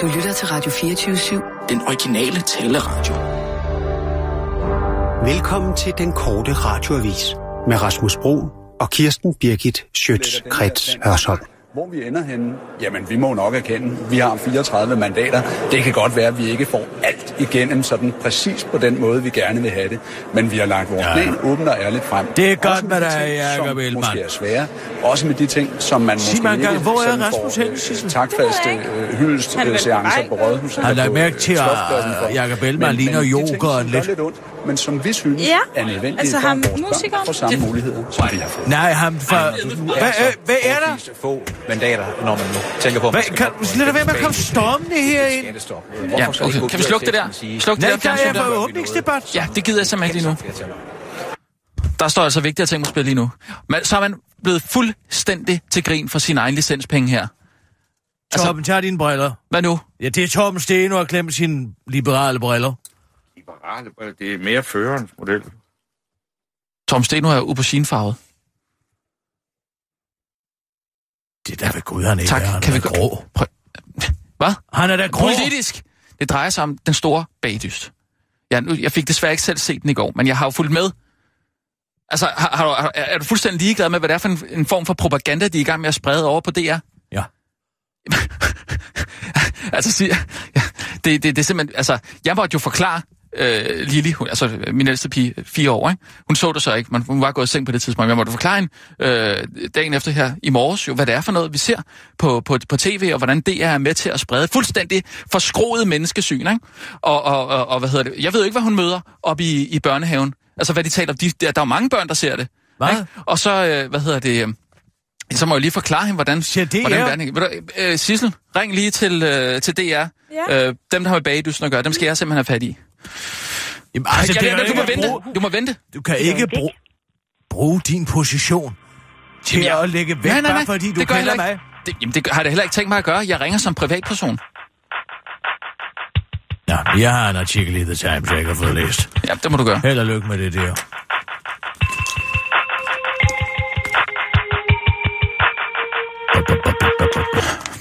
Du lytter til Radio 24-7. Den originale taleradio. Velkommen til den korte radioavis med Rasmus Bro og Kirsten Birgit Schøtz-Krets Hørsholm. Hvor vi ender henne? Jamen, vi må nok erkende, vi har 34 mandater. Det kan godt være, at vi ikke får alt igennem sådan præcis på den måde, vi gerne vil have det. Men vi har lagt vores ja. plan åbent og ærligt frem. Det er godt Også med de dig, ting, Jacob Ellemann. måske er svære. Også med de ting, som man Sig måske engang, ikke hvor er Rasmus henne, øh, Sissel? taktfaste øh, hyldestseancer på Rådhuset. Har eller lagt mærke øh, til, at for. Jacob Ellemann ligner som gør lidt. ondt, men som vi synes Ja, er nødvendige altså for, ham at vores børn får samme muligheder, som vi har fået. Nej, ham fra... Hvad, øh, hvad er der? Mandater, når man nu tænker på... Hvad, kan, op på en lad da være med at komme stormende herind. Ja, okay. Kan vi slukke det der? Sluk det Nej, der der er for åbningsdebat. Ja, det gider jeg simpelthen ikke lige nu. Der står altså vigtige ting på spil lige nu. Men så er man blevet fuldstændig til grin for sin egen licenspenge her. Altså- Torben, tag dine briller. Hvad nu? Ja, det er Torben Steno har glemt sine liberale briller. liberale briller. Det er mere førerens model. Tom Steno er auberginefarvet. Det er da ved Gud, han ikke Tak. er. Han Kan er vi grå. Prøv. Hvad? Han er da grå. Politisk. Det drejer sig om den store bagdyst. Ja, nu, jeg fik desværre ikke selv set den i går, men jeg har jo fulgt med. Altså, har, har, du- har, er er du fuldstændig ligeglad med, hvad det er for en, en form for propaganda, de er i gang med at sprede over på DR? Ja. altså, sig, ja, det, det, det er simpelthen... Altså, jeg måtte jo forklare øh, Lili, hun, altså min ældste pige, fire år, ikke? Hun så det så ikke, men hun var gået i seng på det tidspunkt. Jeg måtte forklare hende øh, dagen efter her i morges, jo, hvad det er for noget, vi ser på, på, på tv, og hvordan det er med til at sprede fuldstændig forskroet menneskesyn, ikke? Og, og, og, og, hvad hedder det? Jeg ved ikke, hvad hun møder op i, i børnehaven. Altså, hvad de taler om. De, der, der er jo mange børn, der ser det. Hvad? Ikke? Og så, øh, hvad hedder det... Øh, så må jeg lige forklare hende, hvordan... Ser DR? hvordan verden, ved du, øh, Sissel, ring lige til, øh, til DR. Ja. Øh, dem, der har med bagdysten at gøre, dem skal jeg simpelthen have fat i. Jamen, altså, ja, det kan du, må ikke vente. bruge, du må vente. du kan ikke bruge, bruge din position til Jamen, jeg- at lægge væk, Nej, nej, nej, bare fordi du det kender mig. Det, jamen, det har jeg heller ikke tænkt mig at gøre. Jeg ringer som privatperson. Ja, jeg har en artikel i The Times, jeg ikke har fået læst. Ja, det må du gøre. Held og lykke med det der.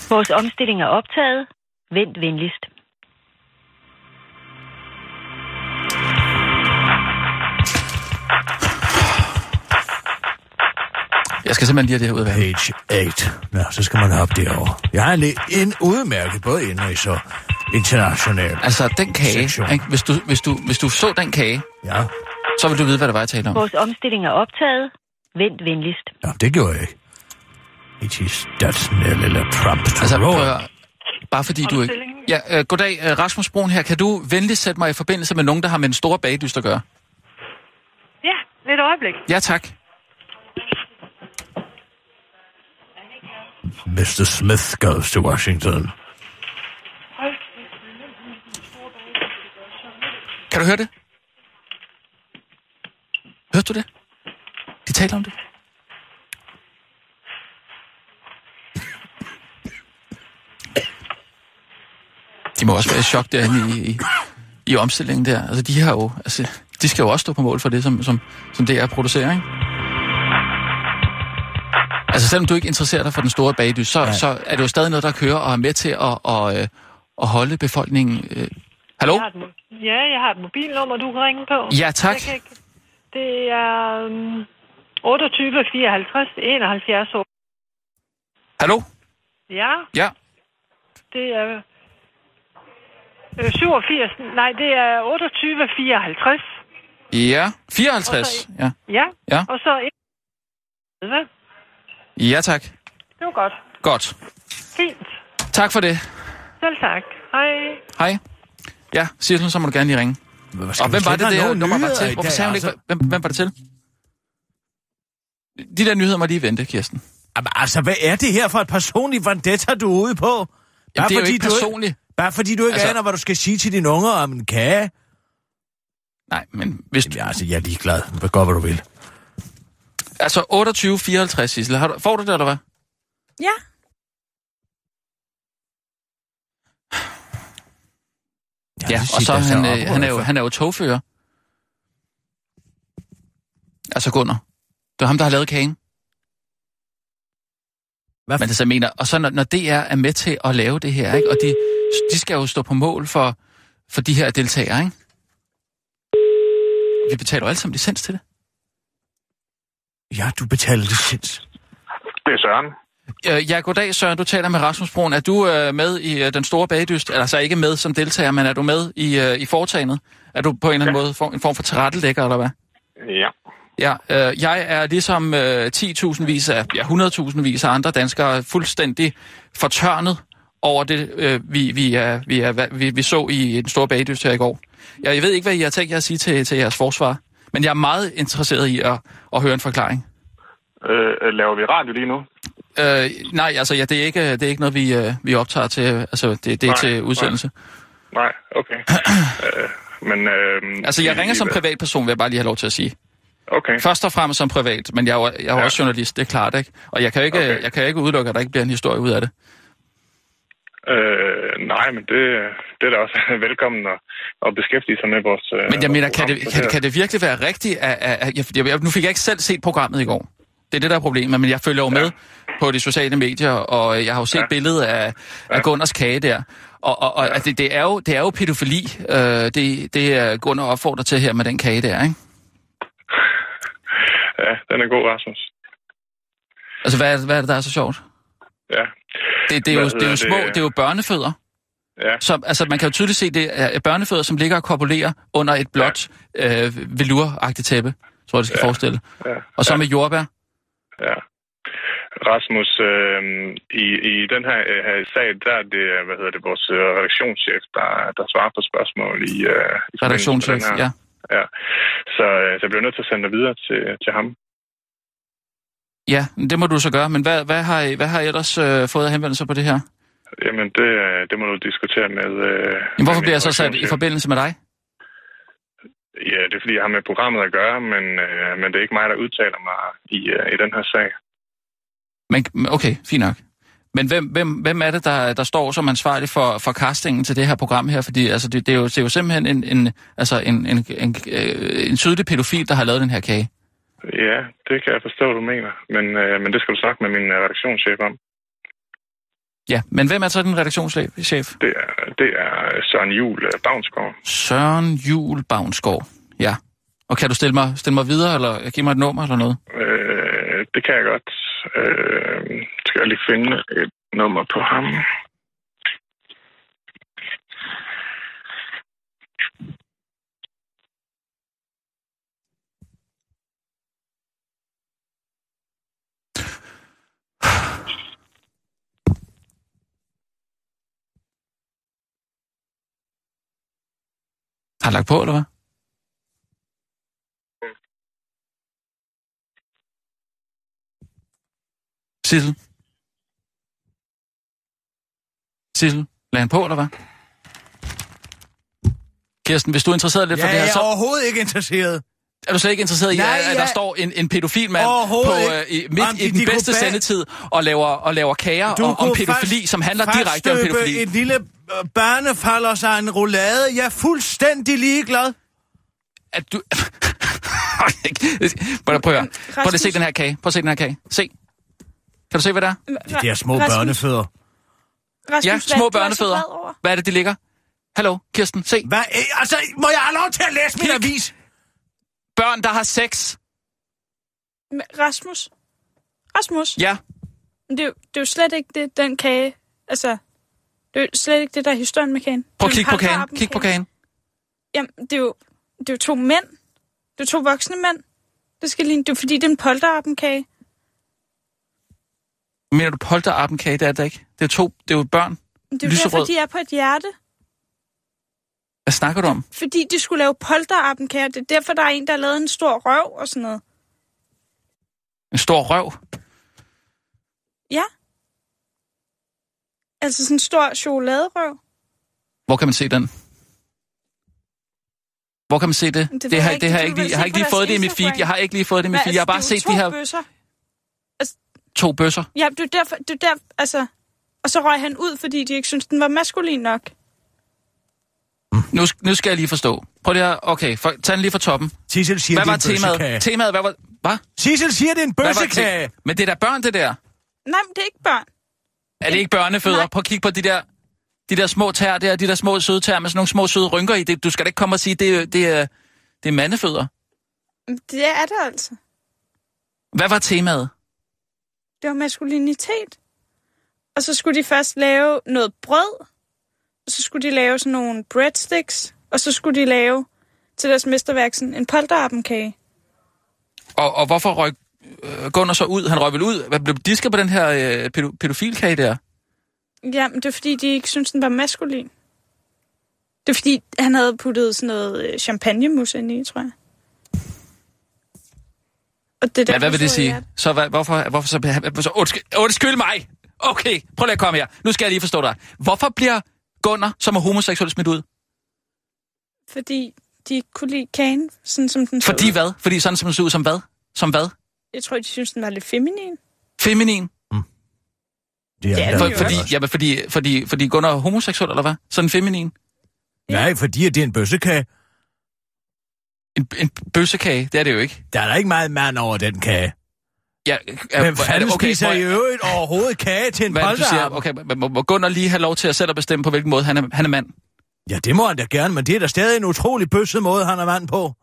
Vores omstilling er optaget. Vent venligst. Jeg skal simpelthen lige have det her ud af. Page 8. Nå, så skal man hoppe derover. Jeg har en, en udmærket, både indrigs og international. Altså, den kage, Sektion. ikke? Hvis, du, hvis, du, hvis du så den kage, Ja, så vil du vide, hvad det var, jeg talte om. Vores omstilling er optaget. Vent venligst. ja det gjorde jeg ikke. It is that eller Trump to Altså, roll. prøv. Bare fordi du ikke... Ja, øh, goddag, øh, Rasmus Brun her. Kan du venligst sætte mig i forbindelse med nogen, der har med en stor bagdyst at gøre? Et øjeblik. Ja, tak. Mr. Smith goes to Washington. Kan du høre det? Hørte du det? De taler om det. De må også være i chok derinde i, i, i omstillingen der. Altså, de har jo... Altså, de skal jo også stå på mål for det, som, som, som det er producerer, ikke? Altså, selvom du ikke interesserer dig for den store bagdys, så, Ja. så er det jo stadig noget, der kører og er med til at, at, at, at holde befolkningen... Øh. Hallo? Jeg har et, ja, jeg har et mobilnummer, du kan ringe på. Ja, tak. Jeg kan ikke- Det er um, 28 54 71 år. Hallo? Ja, Ja. det er øh, 87. Nej, det er 28 54. Ja. 54? Ja. Ja, Ja. og så... Hvad? Ja, tak. Det var godt. Godt. Fint. Tak for det. Selv tak. Hej. Hej. Ja, Sissel, så må du gerne lige ringe. Og hvem var det, der nummer var til? Hvorfor sagde hun ikke, hvem, hvem var det til? De der nyheder må lige vente, Kirsten. Jamen, altså, hvad er det her for et personligt vendetta, du er ude på? Bare Jamen, det er jo ikke du personligt. Bare fordi du ikke Altså- altså... aner, hvad du skal sige til dine unger om en kage? Nej, men hvis du... Ja, altså, jeg er ligeglad. Hvad gør, hvad du vil. Altså 28-54, Sissel. Har du, får du det, eller hvad? Ja. Ja, det og så er jeg han, så øh, han, er jo, han er jo togfører. Altså Gunnar. Det er ham, der har lavet kagen. Hvad Men altså, jeg mener, og så når, når DR er med til at lave det her, ikke? og de, de skal jo stå på mål for, for de her deltagere, ikke? Vi betaler jo alle sammen licens til det. Ja, du betaler licens. Det er Søren. Øh, ja, goddag Søren. Du taler med Rasmus Broen. Er du øh, med i øh, den store bagdyst? Altså ikke med som deltager, men er du med i, øh, i foretagendet? Er du på en eller anden ja. måde for, en form for tilrettelægger, eller hvad? Ja. Ja, øh, jeg er ligesom øh, 10.000 vis af, ja, 100.000 vis af andre danskere fuldstændig fortørnet over det, øh, vi, vi, er, vi, er, vi, vi så i den store bagdyst her i går. Jeg, jeg ved ikke, hvad I har tænkt jer at sige til, til jeres forsvar, men jeg er meget interesseret i at, at høre en forklaring. Øh, laver vi radio lige nu? Øh, nej, altså ja, det, er ikke, det er ikke noget, vi, øh, vi optager til, altså det, det er Nej, til udsendelse. Nej, okay. øh, men... Øh, Altså jeg ringer som privatperson, vil jeg bare lige have lov til at sige. Okay. Først og fremmest som privat, men jeg er jeg er Ja. også journalist, det er klart, ikke? Og jeg kan jo ikke, Okay. jeg kan ikke udelukke, at der ikke bliver en historie ud af det. Øh, nej, men det, det er da også velkommen at, at beskæftige sig med vores øh, Men jeg mener, kan det, kan, det, kan det virkelig være rigtigt? At, at, at, jeg, jeg, nu fik jeg ikke selv set programmet i går. Det er det, der er problemet, men jeg følger jo med på de sociale medier, og jeg har jo set Ja. billedet af, af Gunners kage der. Og, og, og at det, det, er jo, det er jo pædofili, øh, det, det er Gunnar opfordrer til her med den kage der, ikke? Ja, den er god, Rasmus. Altså, hvad er, hvad er det, der er så sjovt? Ja. Det, det, er, jo, det, er jo små, det? det er jo børnefødder. Ja, Så, altså, man kan jo tydeligt se, det er børnefødder, som ligger og korpulerer under et blåt ja. øh, veluragtigt tæppe, tror jeg, det skal ja. forestille. ja, Og så med jordbær. ja. Rasmus, øh, i, i den her, øh, her sag, der er det, hvad hedder det, vores øh, redaktionschef, der, der svarer på spørgsmål i... Øh, i Redaktionschef, ja. ja. Så, øh, så jeg bliver nødt til at sende dig videre til, til ham. Ja, det må du så gøre. Men hvad, hvad, har, I, hvad har I ellers øh, fået af henvendelser på det her? Jamen, det, øh, det må du diskutere med... Øh, Jamen, hvorfor bliver jeg så sat i forbindelse med dig? Ja, det er fordi, jeg har med programmet at gøre, men, øh, men det er ikke mig, der udtaler mig i, øh, i den her sag. Men, okay, fint nok. Men hvem, hvem, hvem er det, der, der står som ansvarlig for, for castingen til det her program her? Fordi altså, det, det, er, jo, det er jo simpelthen en, en, altså, en, en, en, øh, en tydelig pædofil, der har lavet den her kage. Ja, det kan jeg forstå, hvad du mener. Men, øh, men det skal du snakke med min øh, redaktionschef om. Ja, men hvem er så den redaktionschef? Det er, det er Søren Juhl øh, Bavnsgaard. Søren Jul Bavnsgaard. Ja. Og kan du stille mig, stille mig videre, eller give mig et nummer eller noget? Øh, det kan jeg godt. Øh, skal jeg lige finde et nummer på ham. Har han lagt på, eller hvad? Sissel? Sissel, lad han på, eller hvad? Kirsten, hvis du er interesseret lidt Ja, for det jeg her, er så overhovedet ikke interesseret. Er du slet ikke interesseret i, Nej, at, at der jeg- står en, en pædofil mand på, øh, i, midt Om i de- den de bedste bag- sendetid og laver, og laver kager Du om, om pædofili, som handler direkte om pædofili. et lille øh, børnefalder sig en roulade. Jeg er fuldstændig ligeglad. At du... prøv, at- prøv, at prøv at se den her kage. Prøv at se den her kage. Se. Kan du se, hvad det er? De der små Rasmus, børnefødder. Rasmus, Ja, hvad små er børnefødder. Hvad er det, de ligger? Hallo, Kirsten, se. Hvad? Altså, må jeg have lov til at læse min avis? Børn, der har sex. Men Rasmus? Rasmus? Ja, Men Det, er jo, det er jo slet ikke det, den kage. Altså, det er jo slet ikke det, der er historien med kagen. prøv at er kigge på kagen. Kig på kage. kagen. Jamen, det er, jo, det er jo to mænd. Det er to voksne mænd. Det skal ligne. Det er fordi, det er en polterappenkage. Mener du polterappenkage? Det er det ikke. Det er to, det er jo børn. Det er jo Lyserød. derfor, de er på et hjerte. Hvad snakker du om? Fordi de skulle lave polterappenkager. Det er derfor, der er en, der har lavet en stor røv og sådan noget. En stor røv. Ja. Altså sådan en stor chokoladerøv. Hvor kan man se den? Hvor kan man se det? Det Det, har, jeg ikke. det har jeg ikke lige, jeg har ikke lige fået det i mit feed. Jeg har ikke lige fået det i mit feed. Jeg har bare altså, set de to her Bøsser. to bøsser. Ja, det er derfor, det er der, altså... Og så røg han ud, fordi de ikke syntes, den var maskulin nok. Nu, nu skal jeg lige forstå. Prøv lige at... Okay, for, tag den lige fra toppen. Sissel siger, Hvad det er var en temaet? bøssekage. Temaet, hvad var... Hvad? Sissel siger, det er en var bøssekage. te- Men det er da børn, det der. Nej, men det er ikke børn. Er det ikke børnefødder? Nej. Prøv at kigge på de der... De der små tær der, de der små søde tær med sådan nogle små søde rynker i. Det, du skal da ikke komme og sige, det, er- det, er, det er mandefødder. Det er det altså. Hvad var temaet? Det var maskulinitet. Og så skulle de først lave noget brød, og så skulle de lave sådan nogle breadsticks, og så skulle de lave til deres mesterværk sådan en polterappenkage. Og, og hvorfor røg øh, Gunnar så ud? Han røg vel ud? Hvad blev disket på den her øh, pædo- pædofilkage der? Ja, men det er fordi, de ikke syntes, den var maskulin. Det er fordi, han havde puttet sådan noget øh, champagnemus ind i, tror jeg. Og det er Ja, hvad vil det sige? jeg- Så hvad, hvorfor, hvorfor så, så undskyld, undskyld mig! Okay, prøv lige at komme her. Nu skal jeg lige forstå dig. Hvorfor bliver Gunnar, som er homoseksuel, smidt ud? Fordi de ikke kunne lide kagen, sådan som den så Fordi ud. hvad? Fordi sådan som den ser ud som hvad? Som hvad? Jeg tror, de synes, den var lidt feminin. Feminin? Det Det er er det For, jo fordi, jamen, fordi, fordi, fordi Gunnar er homoseksuel, eller hvad? Sådan feminin? Nej, fordi at det er en bøssekage. En, en bøssekage, det er det jo ikke. Der er der ikke meget mand over den kage. Ja, er, Hvem fanden okay, spiser i øvrigt overhovedet kage til en Hvad er det, du siger? polterappen? Okay, men må, må Gunnar lige have lov til at selv at bestemme, på hvilken måde han er, han er mand? Ja, det må han da gerne, men det er da stadig en utrolig bøsset måde, han er mand på.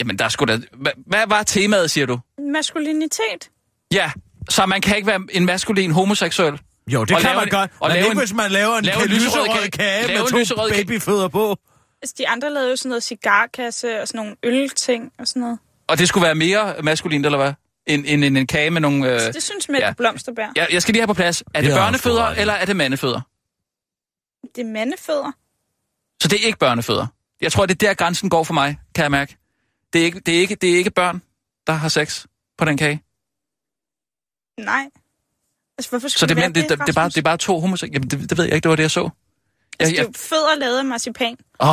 Jamen, der er sgu da... Hvad, hvad var temaet, siger du? Maskulinitet. Ja, så man kan ikke være en maskulin homoseksuel. Jo, det Og kan man en- godt. og Men lave ikke, en- hvis man laver en, lave en lyserød kage- kage lave med to lyserød kage- babyfødder på. Altså, de andre lavede jo sådan noget cigarkasse og sådan nogle ølting og sådan noget. Og det skulle være mere maskulint, eller hvad? En, en, en, en kage med nogle... Øh... Det synes Mette ja. Blomsterbær. Ja. Jeg, jeg skal lige have på plads. Er det, Det det børnefødder, eller er det mandefødder? Det er mandefødder. Så det er ikke børnefødder. Jeg tror, det er der grænsen går for mig, kan jeg mærke. Det er ikke, det er ikke, det er ikke børn, der har sex på den kage. Nej. Altså, hvorfor skulle Så det, være men, det, det, det, er bare, det er bare to homoseksuelle... Jamen, det, det ved jeg ikke, det var det, jeg så. Jeg, Altså, det er jeg, jo fødder lavet af marcipan. åh,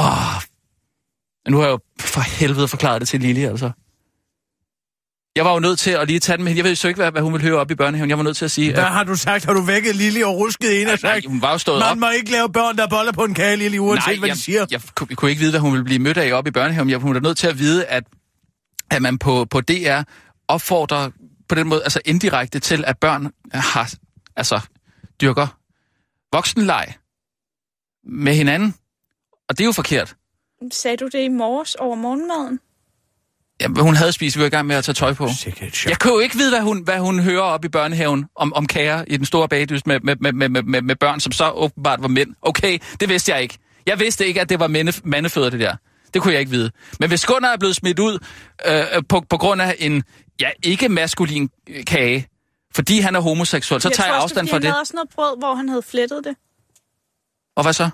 nu har jeg jo for helvede forklaret det til Lili, altså. Jeg var jo nødt til at lige tage den med hende. Jeg ved jo ikke, hvad, hvad hun ville høre op i børnehaven. Jeg var nødt til at sige... Hvad at- har du sagt? Har du vækket Lili og rusket en og nej, sagt, hun var jo stået op. man må ikke lave børn, der boller på en kage, Lili, uanset hvad jeg, de siger? Jeg, jeg, kunne- jeg kunne ikke vide, hvad hun ville blive mødt af op i børnehaven. Jeg, hun er nødt til at vide, at, at man på, på DR opfordrer på den måde, altså indirekte til, at børn har, altså, dyrker voksenleg med hinanden. Og det er jo forkert. Sagde du det i morges over morgenmaden? Ja, hun havde spist, vi var i gang med at tage tøj på. Jeg kunne jo ikke vide, hvad hun, hvad hun hører op i børnehaven om, om kager i den store bagdyst med, med, med, med, med, med børn, som så åbenbart var mænd. Okay, det vidste jeg ikke. Jeg vidste ikke, at det var mande, mandefødder, det der. Det kunne jeg ikke vide. Men hvis Gunnar er blevet smidt ud øh, på, på grund af en ja, ikke maskulin øh, kage, fordi han er homoseksuel, så tager jeg tror også, afstand det er, fra fordi det. Han lavede også noget brød, hvor han havde flettet det. Og hvad så?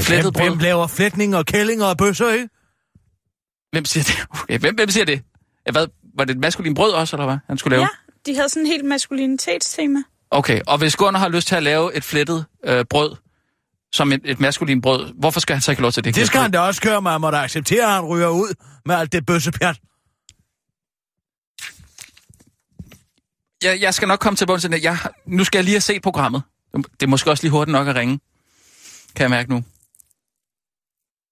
Flettet brød? hvem laver flætninger og kællinger og bøsser, ikke? Hvem siger det? Okay, hvem, hvem siger det? Hvad, var det et maskulin brød også, eller hvad han skulle lave? Ja, de havde sådan en helt maskulinitetstema. Okay, og hvis Gunnar har lyst til at lave et flettet øh, brød, som et, et maskulin brød, hvorfor skal han så ikke lov til det? Det skal han da også køre, man må da acceptere, at han ryger ud med alt det bøssepjat. Jeg, jeg skal nok komme til bunds det. Jeg, nu skal jeg lige have set programmet. Det er måske også lige hurtigt nok at ringe. Kan jeg mærke nu.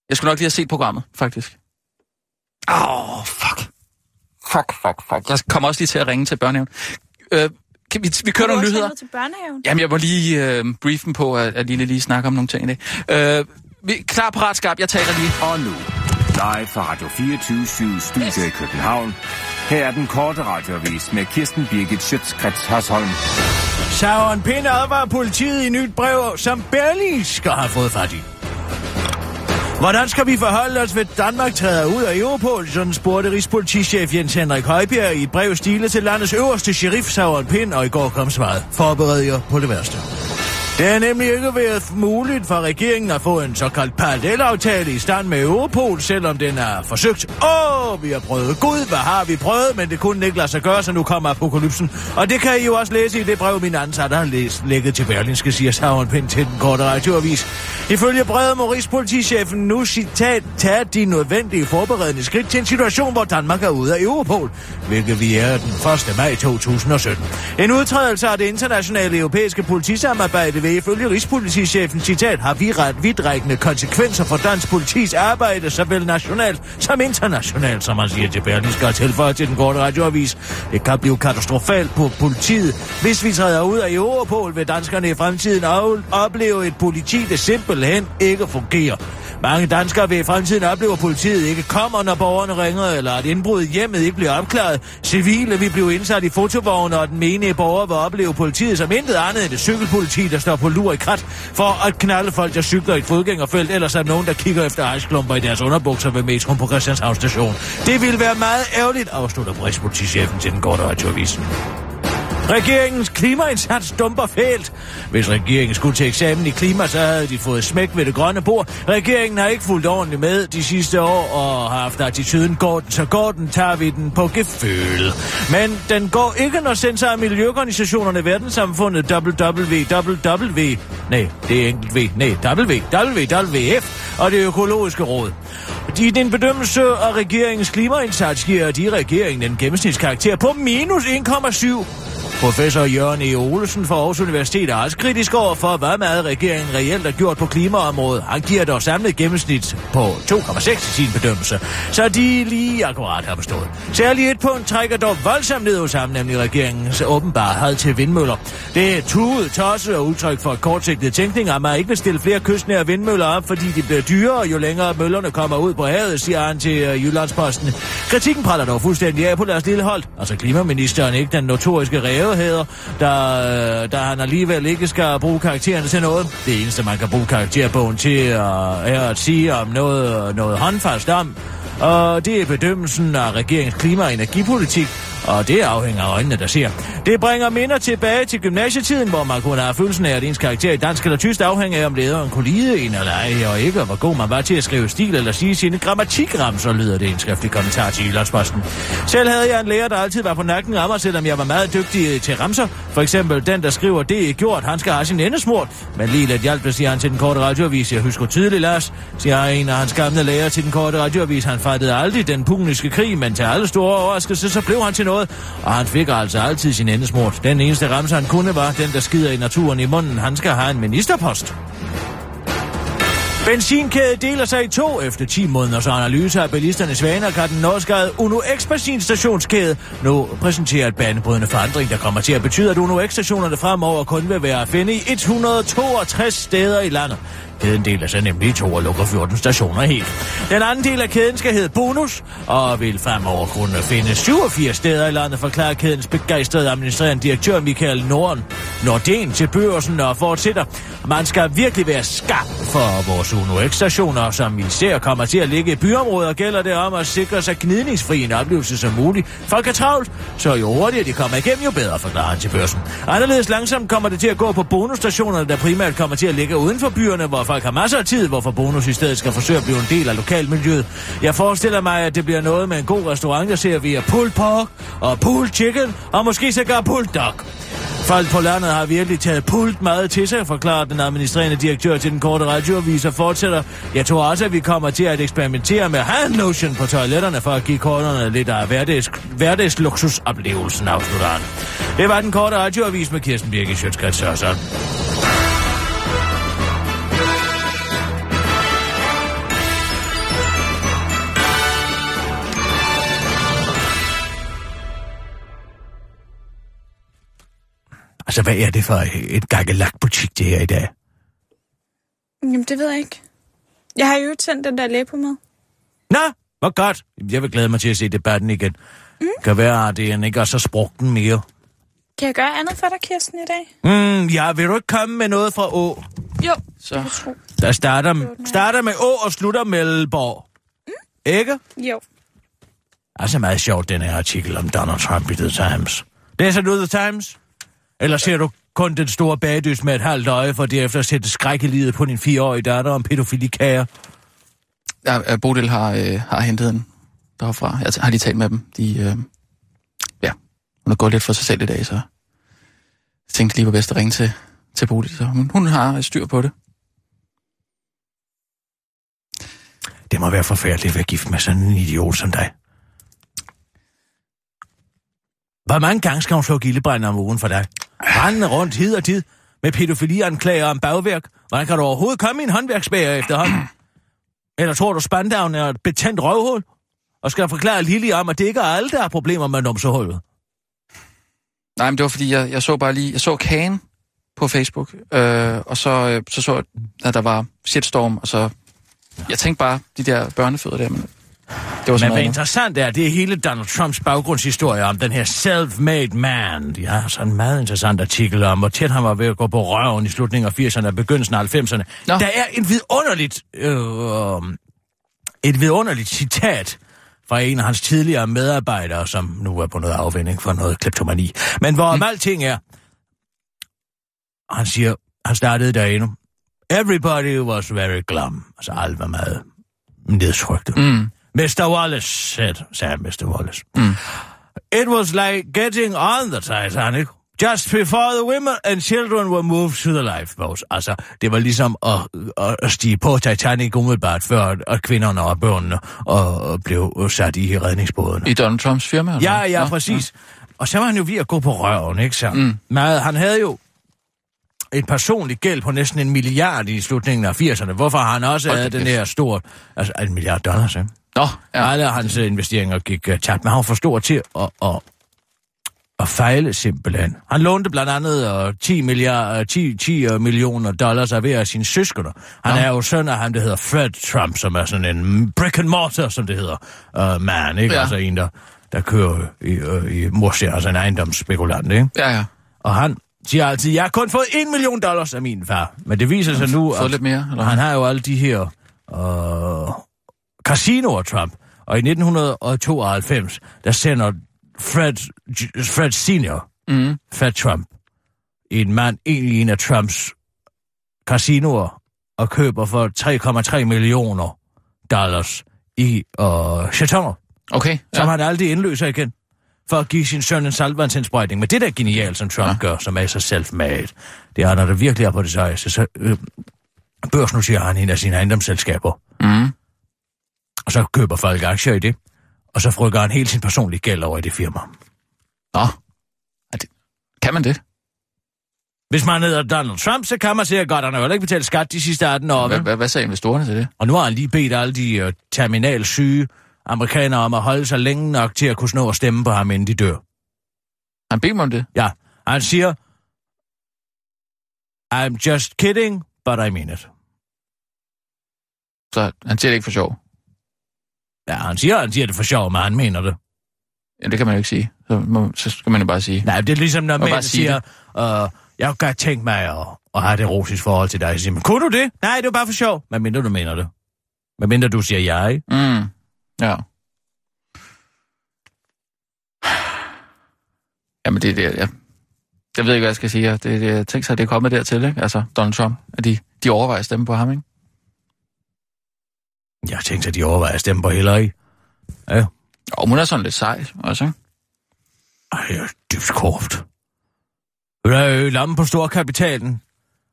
Jeg skulle nok lige have set programmet, faktisk. Åh, oh, fuck. Fuck, fuck, fuck. Jeg kommer også lige til at ringe til børnehaven. Øh, kan vi, vi kører nogle nyheder. til børnehaven? Jamen, jeg må lige øh, briefen på, at, at Lille lige snakker om nogle ting i dag. Øh, vi, klar, parat, skarp. Jeg taler lige. Og nu, live fra Radio 24 Studio i København. Her er den korte radiovis med Kirsten Birgit Schøtzgrads Hasholm. Søren Pind advarer politiet i nyt brev, som Berlingske har fået fat i. Hvordan skal vi forholde os, ved Danmark træder ud af Europol? Sådan spurgte Rigspolitichef Jens Henrik Højbjerg i et brev stilet til landets øverste sheriff Sauron Pind, og i går kom svaret. Forbered jer på det værste. Det har nemlig ikke været muligt for regeringen at få en såkaldt parallelaftale i stand med Europol, selvom den er forsøgt. Åh, vi har prøvet. Gud, hvad har vi prøvet? Men det kunne ikke lade sig gøre, så nu kommer apokalypsen. Og det kan I jo også læse i det brev, min ansatte har læst, lægget til Berlinske, siger Savren Pind til den korte radioavis. Ifølge brevet må Rigspolitichefen nu citat tage de nødvendige forberedende skridt til en situation, hvor Danmark er ude af Europol, hvilket vi er den 1. maj 2017. En udtrædelse af det internationale europæiske politisamarbejde vil ifølge Rigspolitichefen, citat, har vi ret vidtrækkende konsekvenser for dansk politis arbejde, såvel nationalt som internationalt, som man siger til Berlingske og tilføjer til den korte radioavis. Det kan blive katastrofalt på politiet. Hvis vi træder ud af Europol, vil danskerne i fremtiden opleve et politi, der simpelthen ikke fungerer. Mange danskere vil i fremtiden opleve, at politiet ikke kommer, når borgerne ringer, eller at indbruddet i hjemmet ikke bliver opklaret. Civile vil blive indsat i fotovogne, og den menige borger vil opleve politiet som intet andet end et cykelpoliti, der står på lur i krat for at knalde folk, der cykler i et fodgængerfelt, eller er nogen, der kigger efter ejsklumper i deres underbukser ved metroen på Christianshavn station. Det vil være meget ærgerligt, afslutter Rigspolitichefen til den korte radioavisen. Regeringens klimaindsats dumper fælt. Hvis regeringen skulle til eksamen i klima, så havde de fået smæk ved det grønne bord. Regeringen har ikke fulgt ordentligt med de sidste år og har haft attituden, går den, så går den, tager vi den på geføl. Men den går ikke, når sensor af miljøorganisationerne verdenssamfundet WWW, nej, det er enkelt V, nej, WWF og det økologiske råd. I din bedømmelse af regeringens klimaindsats giver de regeringen en gennemsnitskarakter på minus 1,7 Professor Jørgen E. Olsen fra Aarhus Universitet er også kritisk over for, hvad meget regeringen reelt har gjort på klimaområdet. Han giver dog samlet gennemsnit på 2,6 i sin bedømmelse, så de lige akkurat har bestået. Særligt et punkt trækker dog voldsomt ned hos ham, nemlig regeringens åbenbarhed til vindmøller. Det er tudet, tosset og udtryk for kortsigtet tænkning, at man ikke vil stille flere kystnære vindmøller op, fordi de bliver dyrere, jo længere møllerne kommer ud på havet, siger han til øh, Jyllandsposten. Kritikken praller dog fuldstændig af på deres lille hold. Altså klimaministeren, ikke den notoriske ræve, skævheder, der, øh, der han alligevel ikke skal bruge karaktererne til noget. Det eneste, man kan bruge karakterbogen til, øh, er at sige om noget, noget håndfast om, og det er bedømmelsen af regeringens klima- og energipolitik, og det afhænger af øjnene, der ser. Det bringer minder tilbage til gymnasietiden, hvor man kunne have følelsen af, at ens karakter i dansk eller tysk afhænger af, om lederen kunne lide en eller ej, og ikke, og hvor god man var til at skrive stil eller sige sine grammatikramser, lyder det en skriftlig kommentar til Jyllandsposten. Selv havde jeg en lærer, der altid var på nakken af mig, selvom jeg var meget dygtig øh, til ramser. For eksempel den, der skriver, det er gjort, han skal have sin endesmurt. Men lige lidt hjælp, siger han til den korte radioavis. Jeg husker tydeligt, Lars, siger en af hans gamle lærer til den korte radioavis. Han fattede aldrig den puniske krig, men til alle store overraskelser, så blev han til noget, og han fik altså altid sin endesmurt. Den eneste ramse, han kunne, var den, der skider i naturen i munden. Han skal have en ministerpost. Benzinkæde deler sig i to efter 10 måneders analyse af bilisternes vaner, kan den norske Uno X benzinstationskæde nu præsentere et banebrydende forandring, der kommer til at betyde, at Uno X-stationerne fremover kun vil være at finde i 162 steder i landet. Kæden deler sig altså nemlig i to og lukker 14 stationer helt. Den anden del af kæden skal hedde Bonus, og vil fremover kunne finde 87 steder i landet, forklarer kædens begejstrede administrerende direktør Michael Norden. Norden til børsen og fortsætter. Man skal virkelig være skarp for vores Uno stationer som især kommer til at ligge i byområder, gælder det om at sikre sig gnidningsfri en oplevelse som muligt. Folk er travlt, så jo hurtigere de kommer igennem, jo bedre, forklarer han til børsen. Anderledes langsomt kommer det til at gå på bonusstationerne, der primært kommer til at ligge uden for byerne, hvor folk har masser af tid, hvorfor bonus i stedet skal forsøge at blive en del af lokalmiljøet. Jeg forestiller mig, at det bliver noget med en god restaurant, der ser via pulled pork og pulled chicken, og måske sågar pulled dog. Folk på landet har virkelig taget pult meget til sig, forklarer den administrerende direktør til den korte radioavis og fortsætter. Jeg tror også, at vi kommer til at eksperimentere med hand lotion på toiletterne for at give kunderne lidt af hverdags, hverdagsluksusoplevelsen, afslutter han. Det var den korte radioavis med Kirsten Birke Sjøtskrets Sørsson. Altså, hvad er det for et gakkelak-butik, det her i dag? Jamen, det ved jeg ikke. Jeg har jo tændt den der læbe med. Nå, hvor godt. Jeg vil glæde mig til at se debatten igen. Mm. Kan være, at det ikke er så sprugten mere. Kan jeg gøre andet for dig, Kirsten, i dag? Mm, ja, vil du ikke komme med noget fra Å? Jo, Så. Der starter, starter med Å og slutter med Melborg. Mm. Ikke? Jo. Altså meget sjovt, den her artikel om Donald Trump i The Times. Læser du The Times? Eller ser du kun den store bagdys med et halvt øje, for derefter at sætte skræk i livet på din fireårige datter om pædofilikager? Ja, Bodil har, øh, har hentet den derfra. Jeg har lige talt med dem. De, øh, ja, hun er gået lidt for sig selv i dag, så jeg tænkte lige var bedst at ringe til, til Bodil. Så hun, hun har styr på det. Det må være forfærdeligt at være gift med sådan en idiot som dig. Hvor mange gange skal hun slå gildebrænder om ugen for dig? Rendende rundt hid og tid med pædofilianklager om bagværk. Hvordan kan du overhovedet komme i en håndværksbager efterhånden? Eller tror du, Spandavn er et betændt røvhul? Og skal jeg forklare Lili om, at det ikke er alle, der har problemer med numsehullet? Nej, men det var fordi, jeg, jeg så bare lige... Jeg så Kagen på Facebook, øh, og så, øh, så så jeg, at der var shitstorm, og så... Jeg tænkte bare, de der børnefødder der, men det var Men hvad interessant er, det er hele Donald Trumps baggrundshistorie om den her self-made man. De har sådan en meget interessant artikel om, hvor tæt han var ved at gå på røven i slutningen af 80'erne og begyndelsen af 90'erne. Nå. Der er et vidunderligt, øh, et vidunderligt citat fra en af hans tidligere medarbejdere, som nu er på noget afvinding for noget kleptomani. Men hvor mm. alting er, han siger, han startede derinde, everybody was very glum. Altså alt var meget nedtrykte. Mm. Mr. Wallace said, sagde Mr. Wallace. Mm. It was like getting on the Titanic. Just before the women and children were moved to the lifeboats. Altså, det var ligesom at, at, stige på Titanic umiddelbart, før at kvinderne og børnene og, og blev sat i redningsbådene. I Donald Trumps firma? eller Ja, ja, Nå, præcis. Og så var han jo ved at gå på røven, ikke så? Mm. Men han havde jo en personlig gæld på næsten en milliard i slutningen af 80'erne. Hvorfor har han også Hold havde den her store... Altså, en milliard dollars, ikke? Nå, Ja. ja. Alle hans øh, investeringer gik uh, tabt, men han var for stor til at, at, at fejle simpelthen. Han lånte blandt andet uh, 10, milliard, uh, 10, 10 uh, millioner dollars af hver af sine søskende. Han Nå. er jo søn af ham, der hedder Fred Trump, som er sådan en brick and mortar, som det hedder, uh, man, ikke? Ja. Ja. Altså en, der, der kører i, uh, i mursten, altså en ejendomsspekulant, ikke? Ja, ja. Og han siger altid, jeg har kun fået en million dollars af min far. Men det viser sig nu, at lidt mere, eller han har jo alle de her øh, casinoer, Trump. Og i 1992, der sender Fred, Fred Senior, Mm. Fred Trump, en mand ind i en af Trumps casinoer og køber for 3,3 millioner dollars i øh, chatonger, Okay, ja. som han aldrig indløser igen for at give sin søn en salvandsindsprøjtning. Men det der er genialt, som Trump ja. gør, som er så self-made, det er, når der virkelig er på det sejeste, så øh, børsnoterer han en af sine ejendomsselskaber, Mm. Og så køber folk aktier i det, og så frygger han hele sin personlige gæld over i det firma. Nå. Det... Kan man det? Hvis man hedder Donald Trump, så kan man sikkert godt, han har jo ikke betalt skat de sidste 18 år, Hvad, hvad, hvad sagde investorerne til det? Og nu har han lige bedt alle de uh, terminal syge amerikanere om at holde sig længe nok til at kunne snå at stemme på ham, inden de dør. Han beder om det. Ja, han siger, I'm just kidding, but I mean it. Så han siger det ikke for sjov. Ja, han siger, han siger det for sjov, men han mener det. Ja, det kan man jo ikke sige. Så, må, så skal man jo bare sige. Nej, det er ligesom, når mænd sige siger, uh, jeg kunne godt tænke mig at, at have det rosis forhold til dig. Så siger man, kunne du det? Nej, det var bare for sjov. Men mindre du mener det. Men mindre du siger jeg. ikke? Mm. Ja. Jamen, det er det, jeg, jeg ved ikke, hvad jeg skal sige. Det, det, jeg tænker sig, at det er kommet dertil, ikke? Altså, Donald Trump, at de, de overvejer at stemme på ham, ikke? Jeg tænkte, at de overvejer at stemme på Hillary. Ja, Og hun er sådan lidt sej, også, ikke? Ej, jeg er dybt korpt. Hun er jo lammen på storkapitalen.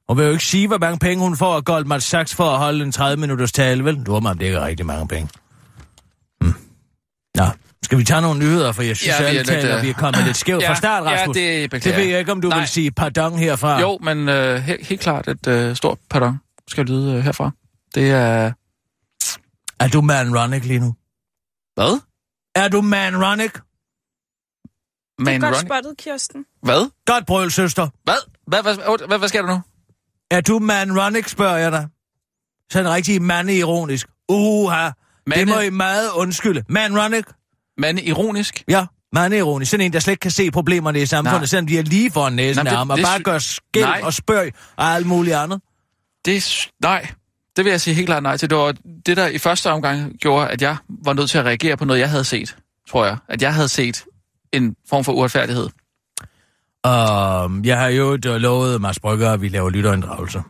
Hun vil jo ikke sige, hvor mange penge hun får af Goldman Sachs for at holde en 30 minutters tale, vel? Du har mig, det ikke er rigtig mange penge. Hmm. Nå, skal vi tage nogle nyheder, for jeg synes, Ja, ja, vi er talt, lidt, øh, vi er kommet lidt skævt ja, fra start, ja, Rasmus. det beklager det ved jeg ikke, om du Nej. vil sige pardon herfra. Jo, men øh, helt, helt klart et øh, stort pardon skal lyde øh, herfra. Det er... Er du man Ronick lige nu? Hvad? Er du man Ronick? Det Man er godt spottet, Kirsten. Hvad? Godt brøl, søster. Hvad? Hvad, hvad, hvad, hvad, sker der nu? Er du man Ronick, spørger jeg dig. Sådan rigtig mande-ironisk. Uha, det Mande- må I meget undskylde. Man Ronick? Man ironisk? Ja, mande-ironisk. Sådan en, der slet ikke kan se problemerne i samfundet, Nej. selvom de er lige foran næsen Nej, af det- ham, og det bare gør skæld Nej. og spørg og alt muligt andet. Det er... Nej. Det vil jeg sige helt klart nej til. Det var det, der i første omgang gjorde, at jeg var nødt til at reagere på noget, jeg havde set, tror jeg. At jeg havde set en form for uretfærdighed. Um, jeg har jo øh, lovet Mads Brygger, at vi laver lytterinddragelse.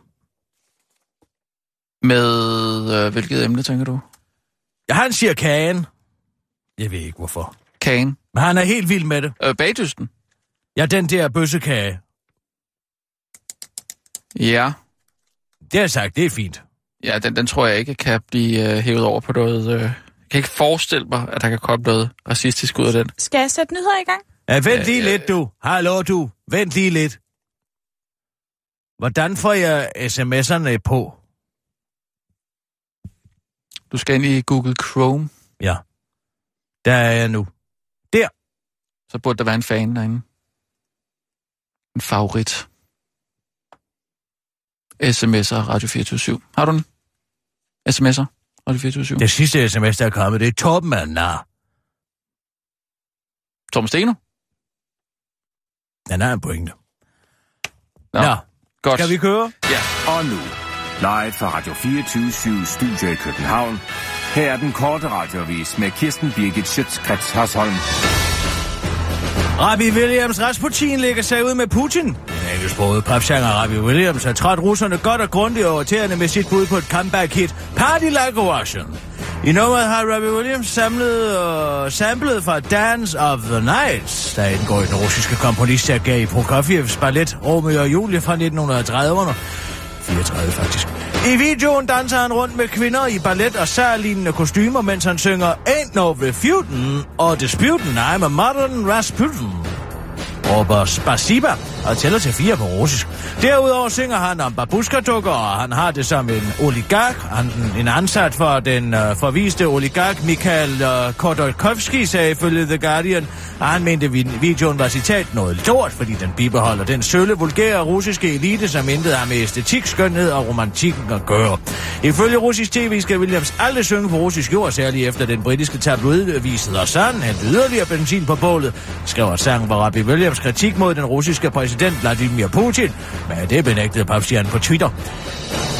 Med øh, hvilket emne, tænker du? Ja, han siger kagen. Jeg ved ikke, hvorfor. Kagen. Men han er helt vild med det. Øh, bagdysten. Ja, den der bøssekage. Ja. Det har jeg sagt, det er fint. Ja, den, den tror jeg ikke kan blive øh, hævet over på noget... Øh, jeg kan ikke forestille mig, at der kan komme noget racistisk ud af den. Skal jeg sætte nyheder i gang? Ja, vent lige Ja, ja. lidt, du. Hallo, du. Vent lige lidt. Hvordan får jeg sms'erne på? Du skal ind i Google Chrome. Ja. Der er jeg nu. Der. Så burde der være en fan derinde. En favorit. SMS'er Radio 24 Har du den? SMS'er Radio 24 Det sidste sms, der er kommet, det er Torben af nar. Tom Steno? Han har en pointe. Nå, Nå, godt. skal vi køre? Ja. Og nu, live fra Radio 24 Studio i København. Her er den korte radiovis med Kirsten Birgit Schøtzgrads Hasholm. Rabbi Williams Rasputin lægger sig ud med Putin. Engelsksproget popsanger Rabbi Williams har trådt russerne godt og grundigt over tæerne med sit bud på et comeback-hit, Party Like a Russian. I nummeret har Rabbi Williams samlet og samlet fra Dance of the Nights, der indgår i den russiske komponist i Prokofievs ballet Romeo og Julie fra 1930'erne. 34 faktisk. I videoen danser han rundt med kvinder i ballet og særlignende kostymer, mens han synger Ain't No Refutin' og Disputin' I'm a Modern Rasputin råber Spasiba og tæller til fire på russisk. Derudover synger han om babuska-dukker, og han har det som en oligark. Han, en ansat for den øh, forviste oligark Mikhail øh, Khodorkovsky sagde ifølge The Guardian, og han mente, at videoen var citat noget lort, fordi den bibeholder den sølle, vulgære russiske elite, som intet har med æstetik, skønhed og romantikken at gøre. Ifølge russisk tv skal Williams aldrig synge på russisk jord, særligt efter den britiske tabloid visede og sådan hældte yderligere benzin på bålet, skriver sang var Rabbi Williams kritik mod den russiske præsident Vladimir Putin, men det benægtede papstjernen på Twitter.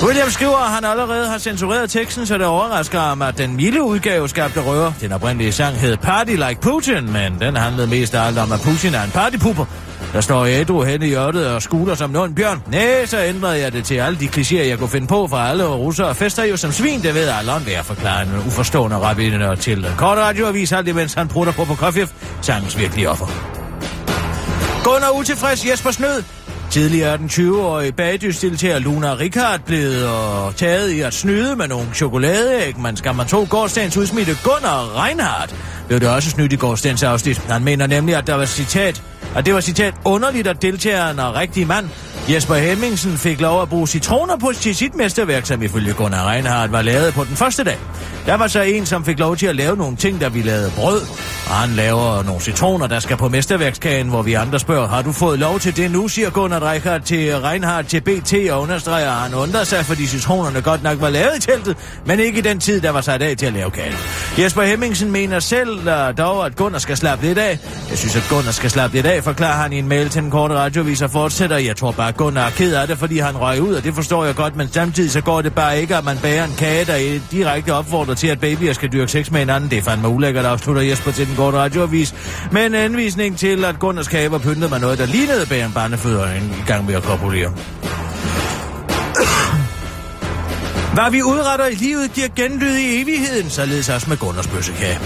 William skriver, at han allerede har censureret teksten, så det overrasker ham, at den milde udgave skabte røre. Den oprindelige sang hed Party Like Putin, men den handlede mest af alt om, at Putin er en partypupper. Der står ædru hen i hjørnet og skuler som en bjørn. Næh, så ændrede jeg det til alle de klichéer, jeg kunne finde på fra alle russere. Fester jo som svin, det ved alle om, det forklare en uforstående rabbiner til kort radioavis, alt imens han prutter på Prokofjev, sangens virkelige offer. Gunnar utilfreds Jesper Snød. Tidligere er den 20-årige bagdysdeltager Luna Rikard blevet og taget i at snyde med nogle chokoladeæg, men skal man tro gårdsdagens udsmitte Gunnar Reinhardt, blev det også snydt i gårdsdagens afsnit. Han mener nemlig, at der var citat, at det var citat underligt, at deltageren og rigtig mand Jesper Hemmingsen fik lov at bruge citroner på til sit mesterværk, som ifølge Gunnar Reinhardt var lavet på den første dag. Der var så en, som fik lov til at lave nogle ting, der vi lavede brød. Og han laver nogle citroner, der skal på mesterværkskagen, hvor vi andre spørger, har du fået lov til det nu, siger Gunnar Reinhardt til Reinhardt til BT og understreger, at han undrer sig, fordi citronerne godt nok var lavet i teltet, men ikke i den tid, der var sat af til at lave kagen. Jesper Hemmingsen mener selv øh, dog, at Gunnar skal slappe lidt af. Jeg synes, at Gunnar skal slappe lidt af, forklarer han i en mail til den korte radiovis og fortsætter. Jeg tror bare, Gunnar er ked af det, fordi han røg ud, og det forstår jeg godt, men samtidig så går det bare ikke, at man bager en kage, der direkte opfordrer til, at babyer skal dyrke sex med hinanden. Det er fandme ulækkert, afslutter Jesper til den korte radioavis. Med en anvisning til, at Gunnars kage var pyntet med noget, der lignede bag en barnefødder en gang med at kopulere. Hvad vi udretter i livet giver genlyd i evigheden, således også med Gunners bøssekage.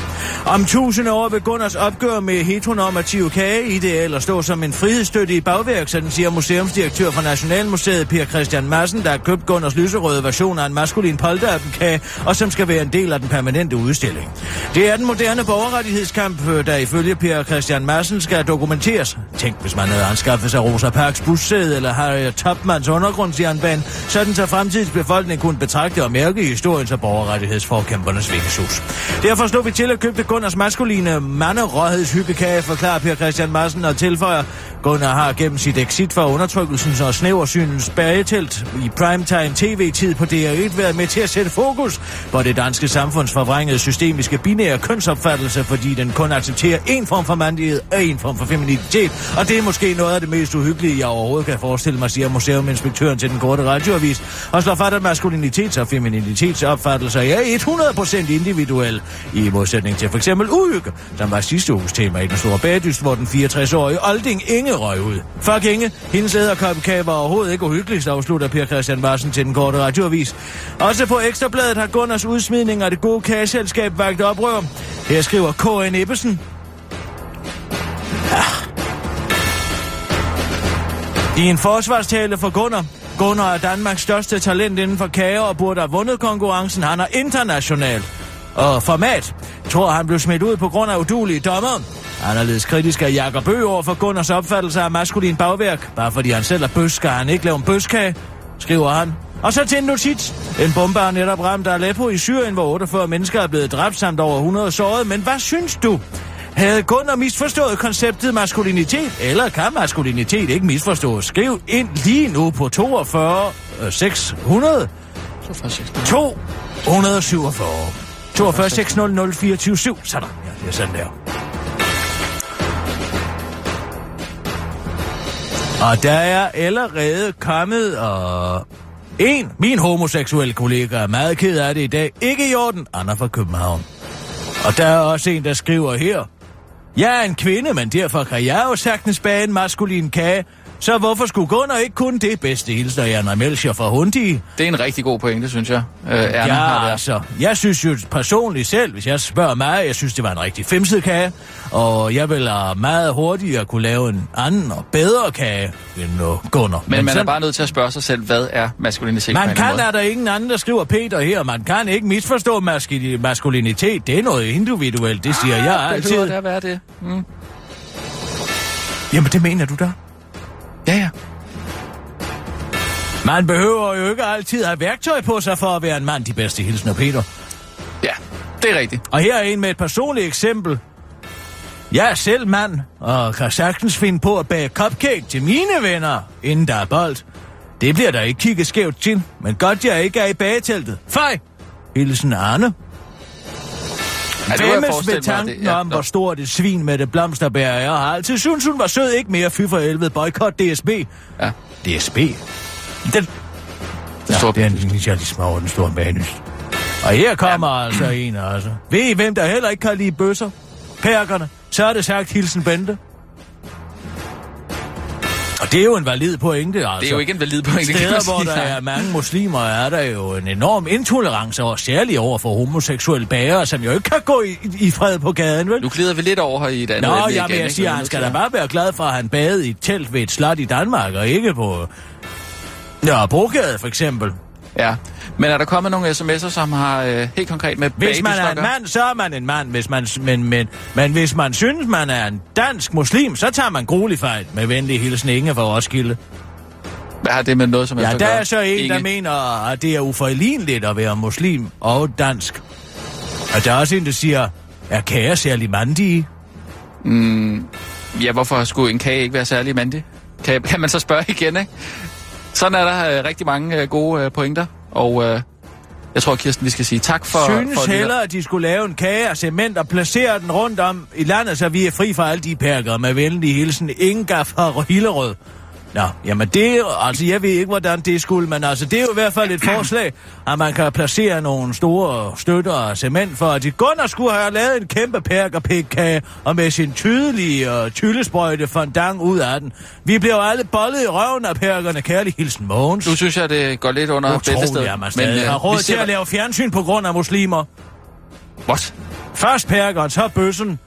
Om tusind år vil Gunners opgør med heteronormative kageideal og stå som en frihedsstøtte i bagværk, sådan siger museumsdirektør for Nationalmuseet Per Christian Madsen, der har købt Gunners lyserøde version af en maskulin polterappenkage, og som skal være en del af den permanente udstilling. Det er den moderne borgerrettighedskamp, der ifølge Per Christian Madsen skal dokumenteres. Tænk, hvis man havde anskaffet sig Rosa Parks bussæde eller Harriet Topmans undergrundsjernbane, sådan så fremtidens befolkning kunne betragte og mærke i historien som borgerrettighedsforkæmpernes vingesus. Derfor slog vi til at købe Gunners maskuline manderådhedshyggekage, forklarer Per Christian Madsen og tilføjer, Gunnar har gennem sit exit fra undertrykkelsens og snæversynens bagetelt i primetime tv-tid på DR1 været med til at sætte fokus på det danske samfunds forvrængede systemiske binære kønsopfattelse, fordi den kun accepterer en form for mandighed og en form for feminitet. Og det er måske noget af det mest uhyggelige, jeg overhovedet kan forestille mig, siger museuminspektøren til den korte radioavis, og slår fat, at maskulinitet maskulinitets- og femininitetsopfattelser er 100% individuel, i modsætning til for eksempel uhygge, som var sidste uges tema i den store bagdyst, hvor den 64-årige Olding Inge røg ud. Fuck Inge, hendes æderkopkage var overhovedet ikke uhyggeligt, afslutter Per Christian Madsen til den korte radioavis. Også på Ekstrabladet har Gunners udsmidning af det gode kageselskab vagt oprør. Her skriver K.N. Ebbesen. Ja. I en forsvarstale for Gunnar. Gunnar er Danmarks største talent inden for kage og burde have vundet konkurrencen. Han er international. og format. Tror, han blev smidt ud på grund af udulige dommer. Anderledes kritisk er Jakob Bøge over for Gunners opfattelse af maskulin bagværk. Bare fordi han selv er bøs, skal han ikke lave en bøskage, skriver han. Og så til en notits. En bombe har netop ramt Aleppo i Syrien, hvor 48 mennesker er blevet dræbt samt over 100 såret. Men hvad synes du? Havde Gunnar misforstået konceptet maskulinitet, eller kan maskulinitet ikke misforstås? Skriv ind lige nu på 42 600 247 42 600 24 7. Sådan, ja, det er sådan der. Og der er allerede kommet og en, min homoseksuelle kollega, er meget ked af det i dag. Ikke i orden, Anna fra København. Og der er også en, der skriver her. Jeg er en kvinde, men derfor kan jeg jo sagtens bage en maskulin kage. Så hvorfor skulle Gunnar ikke kunne det bedste hilser, Anna Melcher fra Hundi? Det er en rigtig god pointe, synes jeg. Øh, Erna har Ja, der. altså, jeg synes jo personligt selv, hvis jeg spørger mig, jeg synes, det var en rigtig femset kage, og jeg vil meget hurtigere kunne lave en anden og bedre kage end uh, Gunnar. Men man er sådan- bare nødt til at spørge sig selv, hvad er maskulinitet man kan, måde? er der ingen anden, der skriver Peter her. Man kan ikke misforstå maskuli- maskulinitet. Det er noget individuelt, det siger jeg Ah, altid. behøver det være det? Mm. Jamen, det mener du da? Ja, ja. Man behøver jo ikke altid have værktøj på sig for at være en mand, de bedste hilsner, Peter. Ja, det er rigtigt. Og her er en med et personligt eksempel. Jeg er selv mand, og kan sagtens finde på at bage cupcake til mine venner, inden der er bold. Det bliver der ikke kigget skævt til, men godt jeg ikke er i bageteltet. Fej! Hilsen Arne. Ja, det forestille ved tanken det- ja, om, hvor stort et svin med det blomsterbær er. Jeg har altid synes, hun var sød, ikke mere fy for helvede. Boykot DSB. Ja. DSB? Den... Ja, store det er en initialisme over den store manus. Og her kommer ja. altså en, altså. Ved I, hvem der heller ikke kan lide bøsser? Perkerne. Så er det sagt Hilsen Bente. Og det er jo en valid pointe, altså. Det er jo ikke en valid pointe, Steder, hvor der er mange muslimer, er der jo en enorm intolerance, og særligt over for homoseksuelle bærere, som jo ikke kan gå i, i fred på gaden, vel? Nu glider vi lidt over her i et andet Nå, emne ja, men igen, jeg siger, er han skal da bare være glad for, at han bade i et telt ved et slot i Danmark, og ikke på... Ja, Brogade for eksempel. Ja, men er der kommet nogle sms'er, som har øh, helt konkret med Hvis man er en mand, så er man en mand. Hvis man, men, men, men hvis man synes, man er en dansk muslim, så tager man gruelig fejl. Med venlig hilsen Inge fra Roskilde. Hvad har det med noget som Ja, der er så en, der Inge? mener, at det er uforligneligt at være muslim og dansk. Og der er også en, der siger, er kære særlig mandige? Mm, ja, hvorfor skulle en kage ikke være særlig mandig? Kan, kan man så spørge igen, ikke? Sådan er der øh, rigtig mange øh, gode øh, pointer, og øh, jeg tror, Kirsten, vi skal sige tak for... Synes for hellere, at de skulle lave en kage af cement og placere den rundt om i landet, så vi er fri fra alle de perker med venlig hilsen Inga fra Hillerød. Nå, jamen det er altså jeg ved ikke, hvordan det skulle, men altså det er jo i hvert fald et forslag, at man kan placere nogle store støtter af cement for, at de Gunnar skulle have lavet en kæmpe perkerpikkage, og med sin tydelige uh, tyllesprøjte fondant ud af den. Vi bliver jo alle bollet i røven af perkerne, kærlig hilsen Mogens. Nu synes jeg, det går lidt under Utroligt, bæltestedet. at man stadig øh, har råd til at lave fjernsyn på grund af muslimer. What? Først perkeren, så bøssen.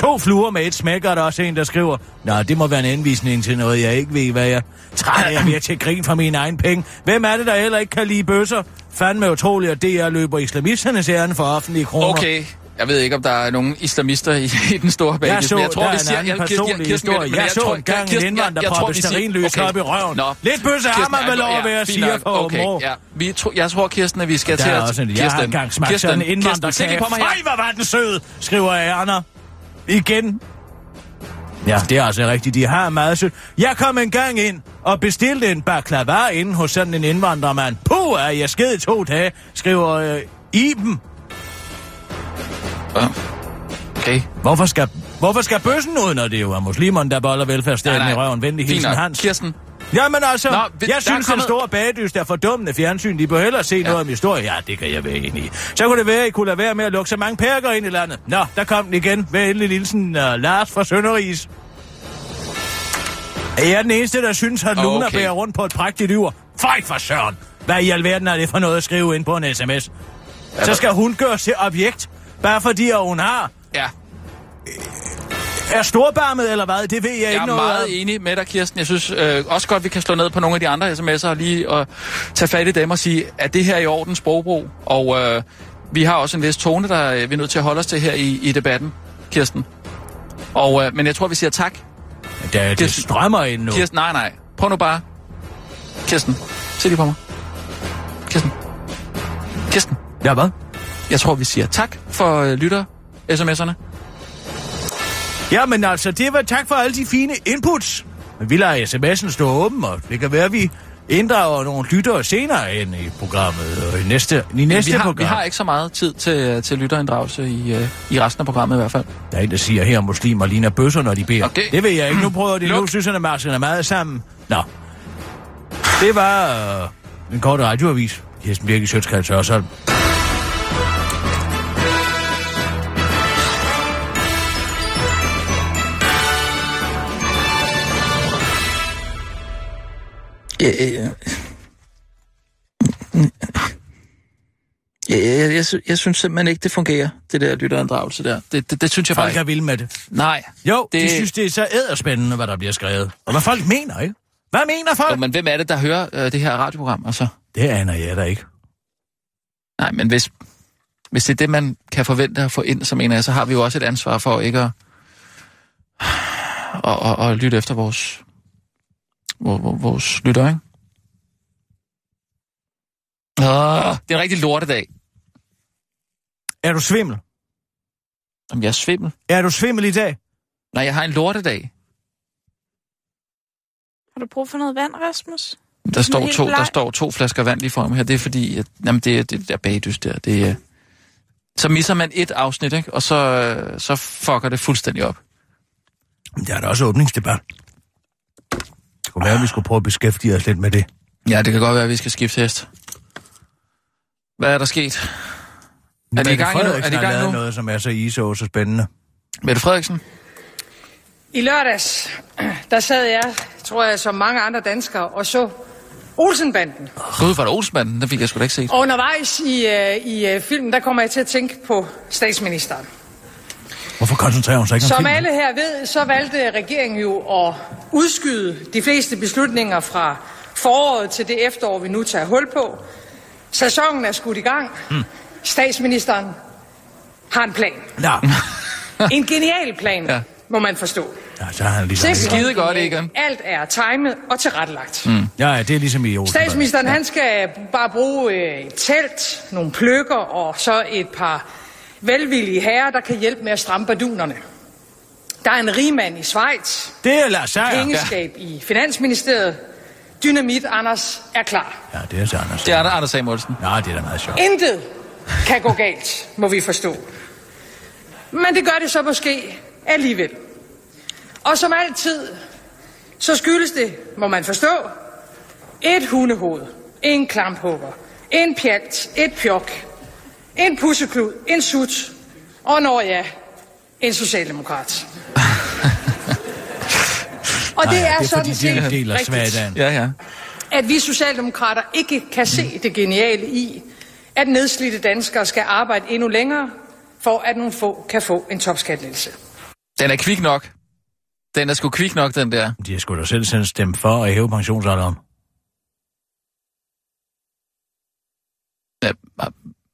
To fluer med et smæk, er der også en, der skriver. Nå, det må være en anvisning til noget, jeg ikke ved, hvad jeg... Træt af, jeg ved til grin for mine egen penge. Hvem er det, der heller ikke kan lide bøsser? Fandme utroligt, at DR løber islamisternes ærende for offentlige kroner. Okay, jeg ved ikke, om der er nogen islamister i, i den store baby. Jeg så, men jeg tror, der er siger, en anden personlig historie. men Jeg så en Kirsten, jeg- indvandrer jeg proppe siger- stearinlys op i røven. Nå. Lidt bøsse har man vel at være, fint siger for okay, mor. ja. Vi tro, jeg tror, Kirsten, at vi skal til er at... en, jeg har engang smagt sådan en se lige på mig her. Fej, hvor var den sød, skriver Erna. Igen. Ja, det er altså rigtigt. De har meget sødt. Jeg kom en gang ind og bestilte en baklava inde hos sådan en indvandrermand. Puh, er jeg sked i to dage, skriver øh, Iben. Okay. Hvorfor skal, hvorfor skal bøssen ud, når det jo er muslimerne, der boller velfærdsstaten Nej, i røven? Venlig hilsen. Hans. Kirsten. Jamen altså, Nå, vi- jeg synes, er den kommet- store bagdyst er fordummende fjernsyn. De bør hellere se ja. noget om historie. Ja, det kan jeg være enig i. Så kunne det være, at I kunne lade være med at lukke så mange perker ind i landet. Nå, der kom den igen. Venlig Nielsen uh, Lars fra Sønderis. Er jeg den eneste, der synes, at Luna Okay. bærer rundt på et prægtigt yver? Fej for søren! Hvad i alverden er det for noget at skrive ind på en sms? Så skal hun gøres til objekt, bare fordi at hun har Ja, er storbarmet eller hvad? Det ved jeg, jeg ikke er noget meget om. enig med dig, Kirsten. Jeg synes øh, også godt, vi kan slå ned på nogle af de andre sms'er og lige og tage fat i dem og sige, at det her er i orden sprogbrug? Og øh, vi har også en vis tone, der øh, vi er nødt til at holde os til her i, i debatten, Kirsten. Og, øh, men jeg tror, vi siger tak. Det Kirsten- strømmer ind nu. Kirsten, nej, nej. Prøv nu bare. Kirsten, se lige på mig. Kirsten. Kirsten. Ja, hvad? Jeg tror, vi siger tak for øh, lytter sms'erne. Ja, men altså, det var tak for alle de fine inputs. Men vi lader sms'en stå åben, og det kan være, at vi inddrager nogle lyttere senere ind i programmet, og i næste, i næste vi, har, program. vi har ikke så meget tid til, til lytterinddragelse i, øh, i resten af programmet i hvert fald. Der er en, der siger, her muslimer ligner bøsser, når de beder. Okay. Det vil jeg ikke. Nu prøver de nu, Luk. synes jeg, at meget sammen. Nå. Det var øh, en kort radioavis. Kirsten Birke Sjøtskreds Hørsholm. Ja, ja, ja, jeg, jeg, sy- jeg synes simpelthen ikke, det fungerer, det der lytterinddragelse der. Det, det, det synes jeg bare Folk er vilde med det. Nej. Jo, det... De synes, det er så æderspændende, hvad der bliver skrevet. Og hvad folk mener, ikke? Hvad mener folk? Jo, men hvem er det, der hører øh, det her radioprogram? Altså? Det aner jeg da ikke. Nej, men hvis, hvis det er det, man kan forvente at få ind, så mener jeg, så har vi jo også et ansvar for ikke at, at, at, at lytte efter vores, vores, lytter, ikke? Åh, det er en rigtig lortedag. Er du svimmel? Om jeg er svimmel? Er du svimmel i dag? Nej, jeg har en lortedag. Har du brug for noget vand, Rasmus? Der står, to, der står to flasker vand lige for mig her. Det er fordi, at, jamen det er det der bagdys der. Det er, så misser man et afsnit, ikke? og så, så fucker det fuldstændig op. Men Der er da også åbningsdebat. Det kunne være, at vi skulle prøve at beskæftige os lidt med det. Ja, det kan godt være, at vi skal skifte hest. Hvad er der sket? Er de i gang, endnu? er Frederiksen de i har gang nu? noget, som er så iså så spændende. Mette Frederiksen? I lørdags, der sad jeg, tror jeg, som mange andre danskere, og så Olsenbanden. Gud, var det Olsmanden? Den fik jeg sgu da ikke set. Og undervejs i, uh, i uh, filmen, der kommer jeg til at tænke på statsministeren. Hvorfor koncentrerer hun sig ikke om Som filmen? alle her ved, så valgte regeringen jo at udskyde de fleste beslutninger fra foråret til det efterår, vi nu tager hul på. Sæsonen er skudt i gang. Hmm. Statsministeren har en plan. Nå, En genial plan, Ja. ja. må man forstå. ja, så har han ligesom... Simpelthen Skide godt. Egon. Alt er timet og tilrettelagt. Ja, ja, det er ligesom i Olsen. Statsministeren, han skal bare bruge øh, et telt, nogle pløkker og så et par velvillige herrer, der kan hjælpe med at stramme bardunerne. Der er en rigmand i Schweiz, Det er Lars Seier. pengeskab ja. i Finansministeriet. Dynamit Anders er klar. Ja, det er så Anders. Det er der Anders Samuelsen. Ja, det er da meget sjovt. Intet kan gå galt, må vi forstå. Men det gør det så måske alligevel. Og som altid, så skyldes det, må man forstå, et hundehoved, en klamphugger, en pjalt, et pjok, en pusseklud, en sut, og når ja, en socialdemokrat. og det Nej, er, det er sådan set del af rigtigt. Ja, ja. at vi socialdemokrater ikke kan se det geniale i, at nedslidte danskere skal arbejde endnu længere, for at nogle få kan få en topskattelettelse. Den er kvik nok. Den er sgu kvik nok, den der. De har sgu da selv sendt stemme for at hæve pensionsalderen. Ja,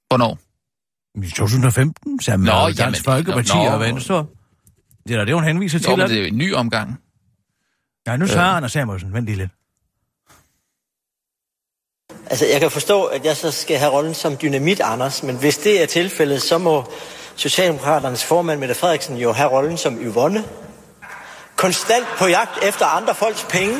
hvornår? I 2015, sammen med Dansk jamen, Folkeparti nå, og Venstre. Det er da det, hun henviser til. Jo, men det er jo en ny omgang. Ja, nu svarer Anders Samuelsen. Vent lige lidt. Altså, jeg kan forstå, at jeg så skal have rollen som dynamit, Anders, men hvis det er tilfældet, så må Socialdemokraternes formand, Mette Frederiksen, jo have rollen som Yvonne. Konstant på jagt efter andre folks penge.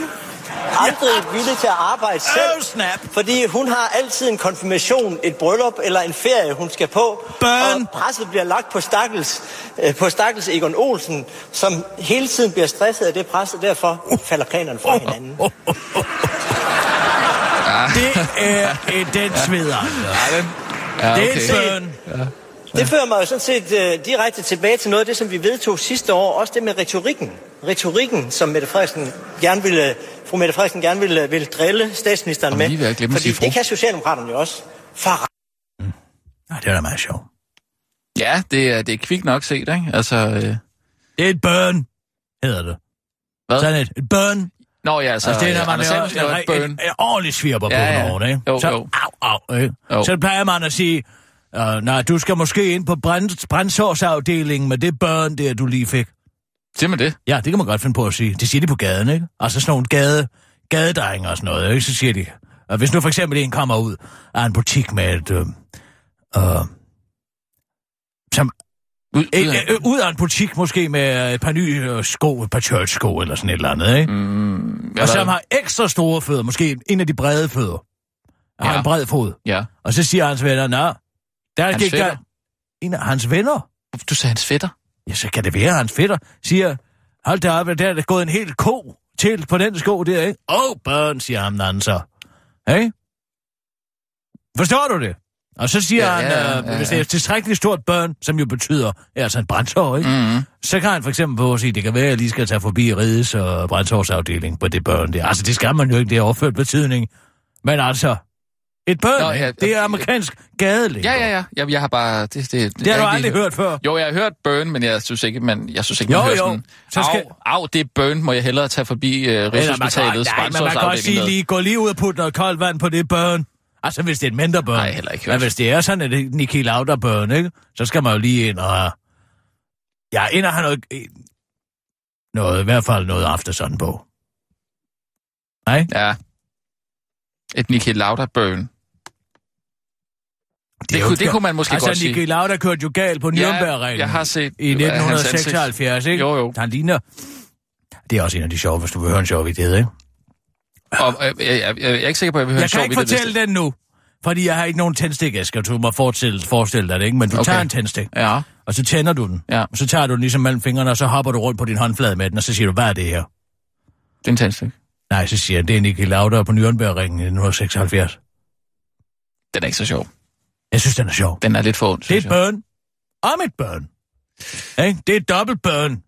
Aldrig villig til at arbejde selv. Oh, snap. Fordi hun har altid en konfirmation, et bryllup eller en ferie, hun skal på. Burn. Og presset bliver lagt på stakkels, øh, på stakkels Egon Olsen, som hele tiden bliver stresset af det pres, og derfor falder planerne fra hinanden. Det er et den sveder, altså. Ja, Det er en søn. Det fører mig jo sådan set uh, direkte tilbage til noget af det, som vi vedtog sidste år. Også det med retorikken. Retorikken, som Mette Frederiksen gerne ville, fru Mette Frederiksen gerne ville, ville drille statsministeren Og med. lige ved at glemme at Fordi sige det kan Socialdemokraterne jo også. For Ja, det er da meget sjovt. Ja, det er, det er kvik nok set, ikke? Altså, øh, Det er et burn, hedder det. hvad? Sådan et, et burn. Nå ja, altså, Altså, det er, når øh, man Anders Samuelsen laver et en, en, en ordentlig svirper på Ja, ja, over det, ikke? Jo, så, jo. Au, au, ikke? Jo. Så plejer man at sige, Uh, nej, du skal måske ind på brand, brændsårsafdelingen med det børn der, du lige fik. Siger man det? Ja, det kan man godt finde på at sige. Det siger de på gaden, ikke? Altså sådan nogle gade, gadedrenge og sådan noget, ikke? Så siger de... Og hvis nu for eksempel en kommer ud af en butik med et... Øh, øh, som, ud, af... Øh, ud af en butik måske med et par nye øh, sko, et par church-sko eller sådan et eller andet, ikke? Mm, og som har ekstra store fødder, måske en af de brede fødder. Har Ja. en bred fod. Ja. Og så siger hans venner, nå, der Hans gik der... fætter? En af hans venner. Du sagde hans fætter? Ja, så kan det være, hans fætter siger, hold da op, der er der gået en hel ko til på den sko der, ikke? Åh, oh, børn, siger ham den anden så. Hey? Forstår du det? Og så siger Ja, han, ja, ja, øh, ja, hvis det er et tilstrækkeligt stort børn, som jo betyder, altså en brændsår, ikke? Mm-hmm. Så kan han for eksempel på at sige, det kan være, at jeg lige skal tage forbi Rides og brændsårsafdeling på det børn der. Altså, det skal man jo ikke, det er overført betydning. Men altså, et børn, Nå, ja, det er amerikansk gadeling. Ja, ja, ja. Jeg, jeg har bare... Det, det, det, Det har du aldrig lige hørt før. Jo, jeg har hørt burn, men jeg synes ikke, man, jeg synes ikke, man Jo, hører jo. sådan... Så skal- Au, au, det er burn, må jeg hellere tage forbi kan, Rigshospitalets nej, men man kan også sige lige, gå lige ud og putte noget koldt vand på det børn. Altså, hvis det er et mindre børn. Nej, heller ikke Men hørt. hvis det er sådan et Niki Lauda børn, ikke? Så skal man jo lige ind og... Ja, ind og have noget... Noget, i hvert fald noget aftersun på. Nej? Ja. Et Niki Lauda burn. Det, er kunne, det kunne man måske altså, godt sige. Niki Lauda kørte jo galt på Nürnbergringen. jeg har set, I øh, hans ansigt. 1976, ikke? Jo, jo. Han ligner... Det er også en af de sjove, hvis du vil høre en sjov vidighed, ikke? Og, øh, jeg, jeg, jeg, er ikke sikker på, at jeg vil høre Jeg en kan sjov ikke vittighed, fortælle den nu, fordi jeg har ikke nogen tændstikæsker, du må forestille, forestille dig det, ikke? Men du okay. tager en tændstik, Ja. og så tænder du den. Ja. Og så tager du den ligesom mellem fingrene, og så hopper du rundt på din håndflade med den, og så siger du, hvad er det her? Det er en tændstik. Nej, så siger jeg, det er Niki Lauda på Nürnbergringen i 1976. Den er ikke så sjov. Jeg synes, den er sjov. Den er lidt for ond, Det er et burn. Om et. Ikke? Det er et dobbelt burn.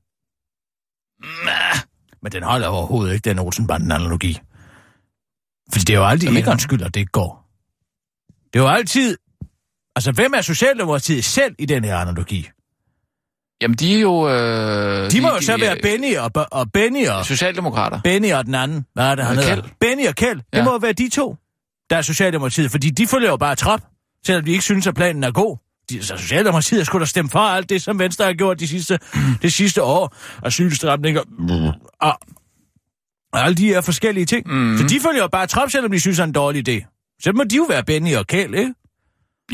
Men den holder overhovedet ikke, den Olsenbanden-analogi. Fordi det er jo aldrig du? skyld, at det går. Det er jo altid... Altså, hvem er Socialdemokratiet selv i den her analogi? Jamen, de er jo... Øh, De må jo så være Benny og, og Benny og... Socialdemokrater. Benny og den anden. Hvad er det, han hedder? Benny og Kjeld. Det Ja. må jo være de to, der er Socialdemokratiet. Fordi de følger jo bare trop, selvom de ikke synes, at planen er god. De, så Socialdemokratiet skulle da stemme for alt det, som Venstre har gjort de sidste, det sidste år. Asylstramninger og, og alle de her forskellige ting. Mm. Så de følger jo bare trop, selvom de synes, er en dårlig idé. Så må de jo være Benny og Kjeld, ikke?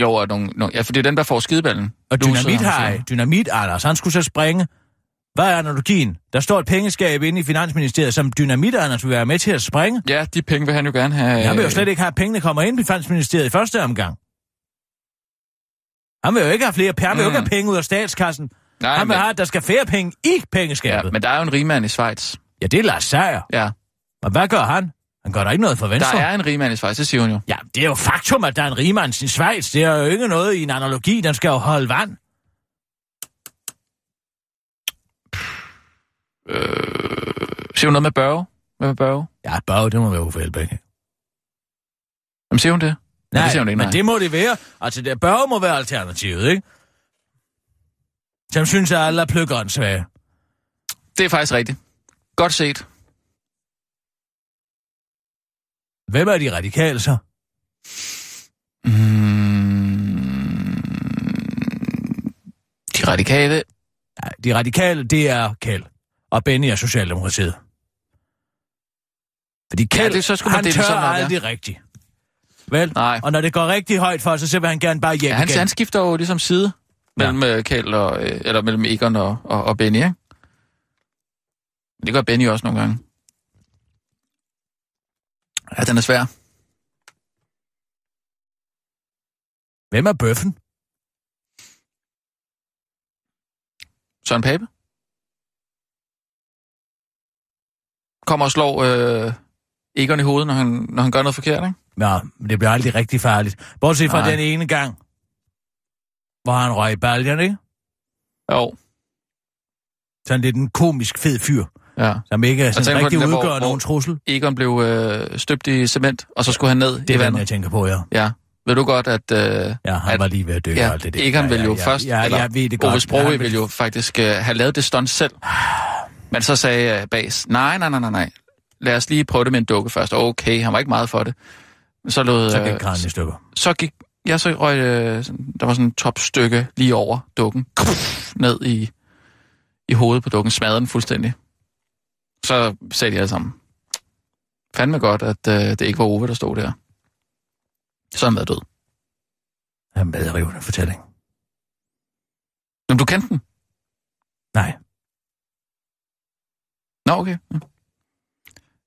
Jo, og nogle, nogle, ja, for det er den, der får skideballen. Og Dynamit har. Dynamit Anders, han skulle så springe. Hvad er analogien? Der står et pengeskab inde i Finansministeriet, som Dynamit Anders vil være med til at springe. Ja, de penge vil han jo gerne have... Han vil jo slet ikke have, at pengene kommer ind i Finansministeriet i første omgang. Han vil jo ikke have flere penge, han vil jo ikke Mm. have penge ud af statskassen. Nej, han vil men- have, at der skal flere penge i pengeskabet. Ja, men der er jo en rigmand i Schweiz. ja det er Lars Seier. Ja, Og hvad gør han? Han gør der ikke noget for der Venstre. er en rigmand i Schweiz, det siger hun jo. Ja, det er jo faktum, at der er en rigmand i Schweiz. Det er jo ikke noget i en analogi, den skal jo holde vand. Siger hun noget med Børge? Hvad med Børge? Ja, bare det må være Uffe Elbæk. Jamen, siger hun det? Nej, det siger hun ikke, nej. men det må det være. Altså, det bør må være alternativet, ikke? Som synes, at alle er pløkkeren svage. Det er faktisk rigtigt. Godt set. Hvem er de radikale så? Mm, de radikale... Nej, de radikale, det er Kjeld. Og Benny er Socialdemokratiet. Fordi Kjeld, det- så skulle man han dele tør sådan op, ja. aldrig rigtigt. Vel? Nej. Og når det går rigtig højt for, så vil han gerne bare hjem Ja, han, igen. han skifter jo ligesom side mellem ja. Kjeld og, øh, eller mellem Egon og, og, og Benny, ikke? Det gør Benny også nogle gange. Ja, den er svær. Hvem er bøffen? Søren Pape? Kommer og slår øh, Egon i hovedet, når han, når han gør noget forkert, ikke? Ja, men det bliver aldrig rigtig farligt. Bortset fra Nej. den ene gang, hvor han røg i baljen, ikke? Jo, Sådan lidt en komisk fed fyr, ja. som ikke er sådan rigtig den der, udgør hvor- nogen trussel. Egon blev øh, støbt i cement, og så skulle han ned Det i er den, vandet. jeg tænker på, ja. Ja. Ved du godt, at... Øh, Ja, han at, var lige ved at dø ja, alt det der. Egon ja, ville jo ja, først... Ja, eller, jeg ved det Ove godt. Sprogøe Han ville jo faktisk øh, have lavet det stunt selv. Men så sagde øh, Bas, nej, nej, nej, nej, nej. Lad os lige prøve det med en dukke først. Okay, han var ikke meget for det. Så lå... Så øh, gik kranen i stykker. så gik Ja, så røg øh, der var sådan et topstykke lige over dukken. Ned i, i hovedet på dukken. Smadrede den fuldstændig. Så sagde de alle sammen. Fandme godt, at øh, det ikke var Ove, der stod der. Så han været død. Det er en medrivende fortælling. Men du kendte den? Nej. Nå, okay.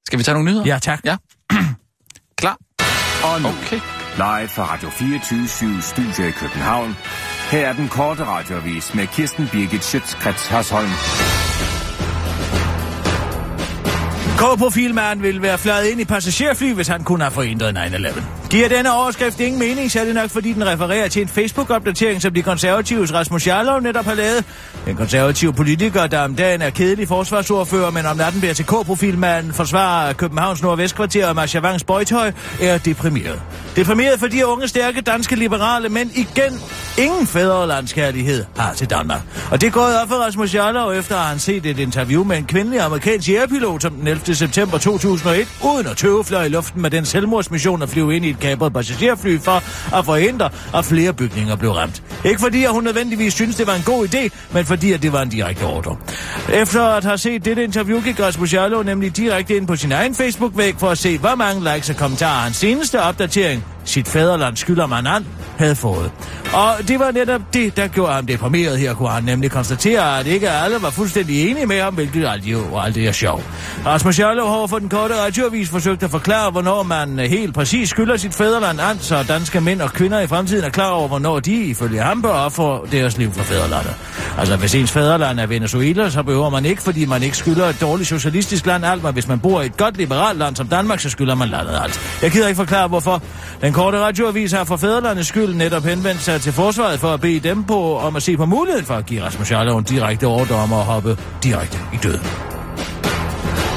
Skal vi tage nogle nyheder? Ja, tak. Ja. Og nu, Okay. live fra Radio 24 Studio i København. Her er den korte radiovis med Kirsten Birgit Schøtzgrads Hasholm. K-profilmanden ville være fløjet ind i passagerfly, hvis han kunne have forhindret 9-11. Giver denne overskrift ingen mening, så er det nok, fordi den refererer til en Facebook-opdatering, som de konservatives Rasmus Jarlov netop har lavet. Den konservative politiker, der om dagen er kedelig forsvarsordfører, men om natten bliver til K-profilmanden, forsvarer Københavns Nordvestkvarter og Marchavangs Bøjtøj, er deprimeret. Deprimeret, fordi unge, stærke danske liberale mænd igen ingen fædrelandskærlighed har til Danmark. Og det er gået op for Rasmus Jarlov, efter at han set et interview med en kvindelig amerikansk jægerpilot, som den 11. september 2001, uden at tøve fløj i luften med den selvmordsmission at flyve ind i et kapret passagerfly for at forhindre, at flere bygninger blev ramt. Ikke fordi, at hun nødvendigvis synes, det var en god idé, men fordi, at det var en direkte ordre. Efter at have set dette interview, gik Rasmus Jarlov nemlig direkte ind på sin egen Facebook-væg for at se, hvor mange likes og kommentarer hans seneste opdatering, sit fædreland skylder man an, havde fået. Og det var netop det, der gjorde ham deprimeret her, kunne han nemlig konstatere, at ikke alle var fuldstændig enige med ham, hvilket aldrig jo aldrig er sjov. Rasmus Jarlov har for den korte radioavis forsøgt at forklare, hvornår man helt præcis skylder sit fædreland an, så danske mænd og kvinder i fremtiden er klar over, hvornår de, ifølge ham, bør ofre deres liv for fædrelandet. Altså, hvis ens fædreland er Venezuela, så behøver man ikke, fordi man ikke skylder et dårligt socialistisk land alt, men hvis man bor i et godt liberalt land som Danmark, så skylder man landet alt. Jeg gider ikke forklare, hvorfor. Den korte radioavis har for fædrelandets skyld netop henvendt sig til forsvaret for at bede dem på om at se på muligheden for at give Rasmus Jarlov en direkte ordre om at hoppe direkte i døden.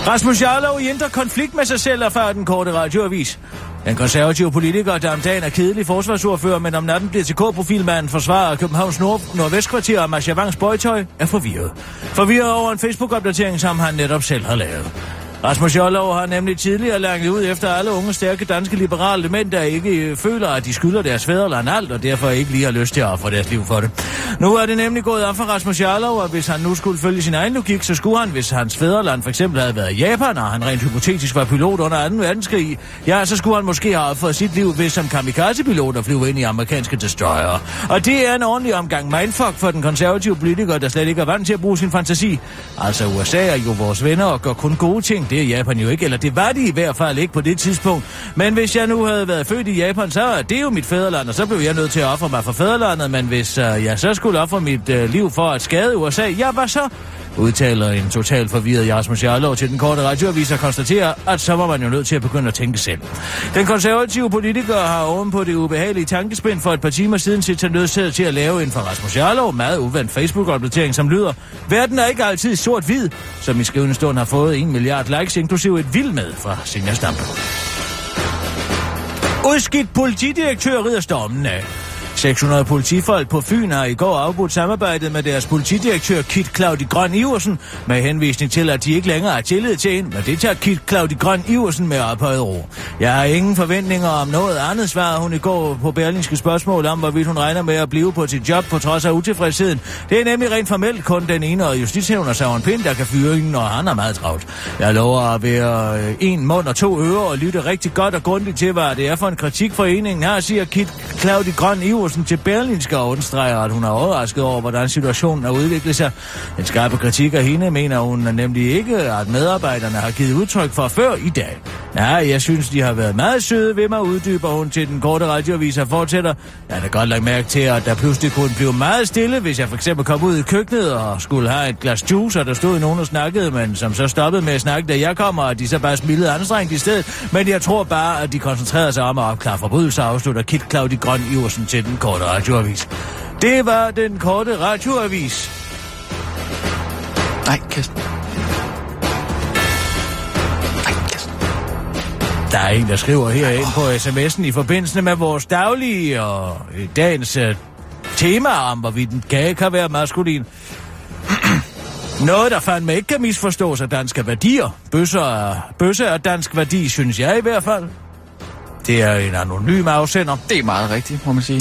Rasmus Jarlov i indre konflikt med sig selv er den korte radioavis. Den konservative politiker, der om dagen er kedelig forsvarsordfører, men om natten bliver til K-profilmanden, forsvarer Københavns Nord Nordvestkvarter og Marchavangs Bøjtøj, er forvirret. Forvirret over en Facebook-opdatering, som han netop selv har lavet. Rasmus Jollov har nemlig tidligere langt ud efter alle unge, stærke danske liberale mænd, der ikke øh, føler, at de skylder deres fædreland alt, og derfor ikke lige har lyst til at ofre deres liv for det. Nu er det nemlig gået op for Rasmus Jarlov, at hvis han nu skulle følge sin egen logik, så skulle han, hvis hans fædreland for eksempel havde været Japan, og han rent hypotetisk var pilot under 2. verdenskrig, ja, så skulle han måske have offret sit liv ved som kamikaze-pilot og flyve ind i amerikanske destroyer. Og det er en ordentlig omgang mindfuck for den konservative politiker, der slet ikke er vant til at bruge sin fantasi. Altså, USA er jo vores venner og gør kun gode ting. Det er Japan jo ikke, eller det var de i hvert fald ikke på det tidspunkt. Men hvis jeg nu havde været født i Japan, så er det jo mit fædreland, og så blev jeg nødt til at ofre mig for fædrelandet. Men hvis øh, uh, jeg så skulle ofre mit uh, liv for at skade USA, ja, hvad så? Udtaler en totalt forvirret Jasmus Jarlov til den korte radioavis og konstaterer, at så var man jo nødt til at begynde at tænke selv. Den konservative politiker har oven på det ubehagelige tankespind for et par timer siden set sig nødsaget til at lave en for Rasmus Jarlov meget uvandt Facebook-opdatering, som lyder, Verden er ikke altid sort-hvid, som i skrivende stund har fået 1 milliard likes, inklusive et vild med fra Senior Stampe. Udskidt politidirektør rider stormen af. 600 politifolk på Fyn har i går afbrudt samarbejdet med deres politidirektør Kit Claudi Grøn Iversen med henvisning til, at de ikke længere har tillid til hende, men det tager Kit Claudi Grøn Iversen med ophøjet ro. Jeg har ingen forventninger om noget andet, svarede hun i går på Berlingske spørgsmål om, hvorvidt hun regner med at blive på sit job på trods af utilfredsheden. Det er nemlig rent formelt kun den ene og justitshævner Søren Pind, der kan fyre hende, og han er meget travlt. Jeg lover at være øh, en mund og to ører og lytte rigtig godt og grundigt til, hvad det er for en kritik foreningen her, siger Kit Claudi Grøn Iversen til Berlinske og understreger, at hun er overrasket over, hvordan situationen har udviklet sig. Den skarpe kritik af hende mener hun nemlig ikke, at medarbejderne har givet udtryk for før i dag. Ja, jeg synes, de har været meget søde ved mig, uddyber hun til den korte radioavis og fortsætter. Jeg har da godt lagt mærke til, at der pludselig kunne blive meget stille, hvis jeg for eksempel kom ud i køkkenet og skulle have et glas juice, og der stod nogen og snakkede, men som så stoppede med at snakke, da jeg kommer, og de så bare smilede anstrengt i stedet. Men jeg tror bare, at de koncentrerede sig om at opklare forbrydelser, afslutter Kit Claudi Grøn Iversen til den korte radioavis. Det var den korte radioavis. Nej, Kirsten. Der er en, der skriver herind på sms'en i forbindelse med vores daglige og øh, dagens uh, tema om, hvorvidt en kage kan være maskulin. Noget, der fandme ikke kan misforstås af danske værdier. Bøsser er, bøsser er dansk værdi, synes jeg i hvert fald. Det er en anonym afsender. Det er meget rigtigt, må man sige.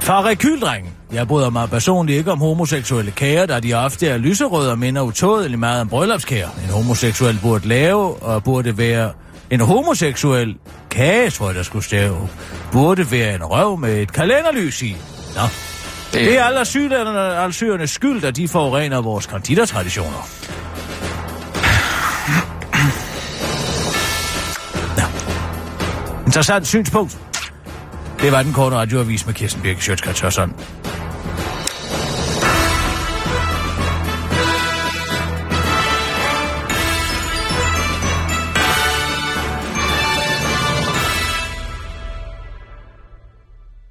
Fra rekyldrengen. Jeg bryder mig personligt ikke om homoseksuelle kager, da de ofte er lyserøde og minder utådeligt meget om bryllupskager. En homoseksuel burde lave og burde være en homoseksuel kage, tror jeg, der skulle stave, burde være en røv med et kalenderlys i. Nå. Det, det er alle sygerne, alle skyld, at de forurener vores konditortraditioner. Interessant synspunkt. Det var den korte radioavis med Kirsten Birke Sjøtskrets Hørsson.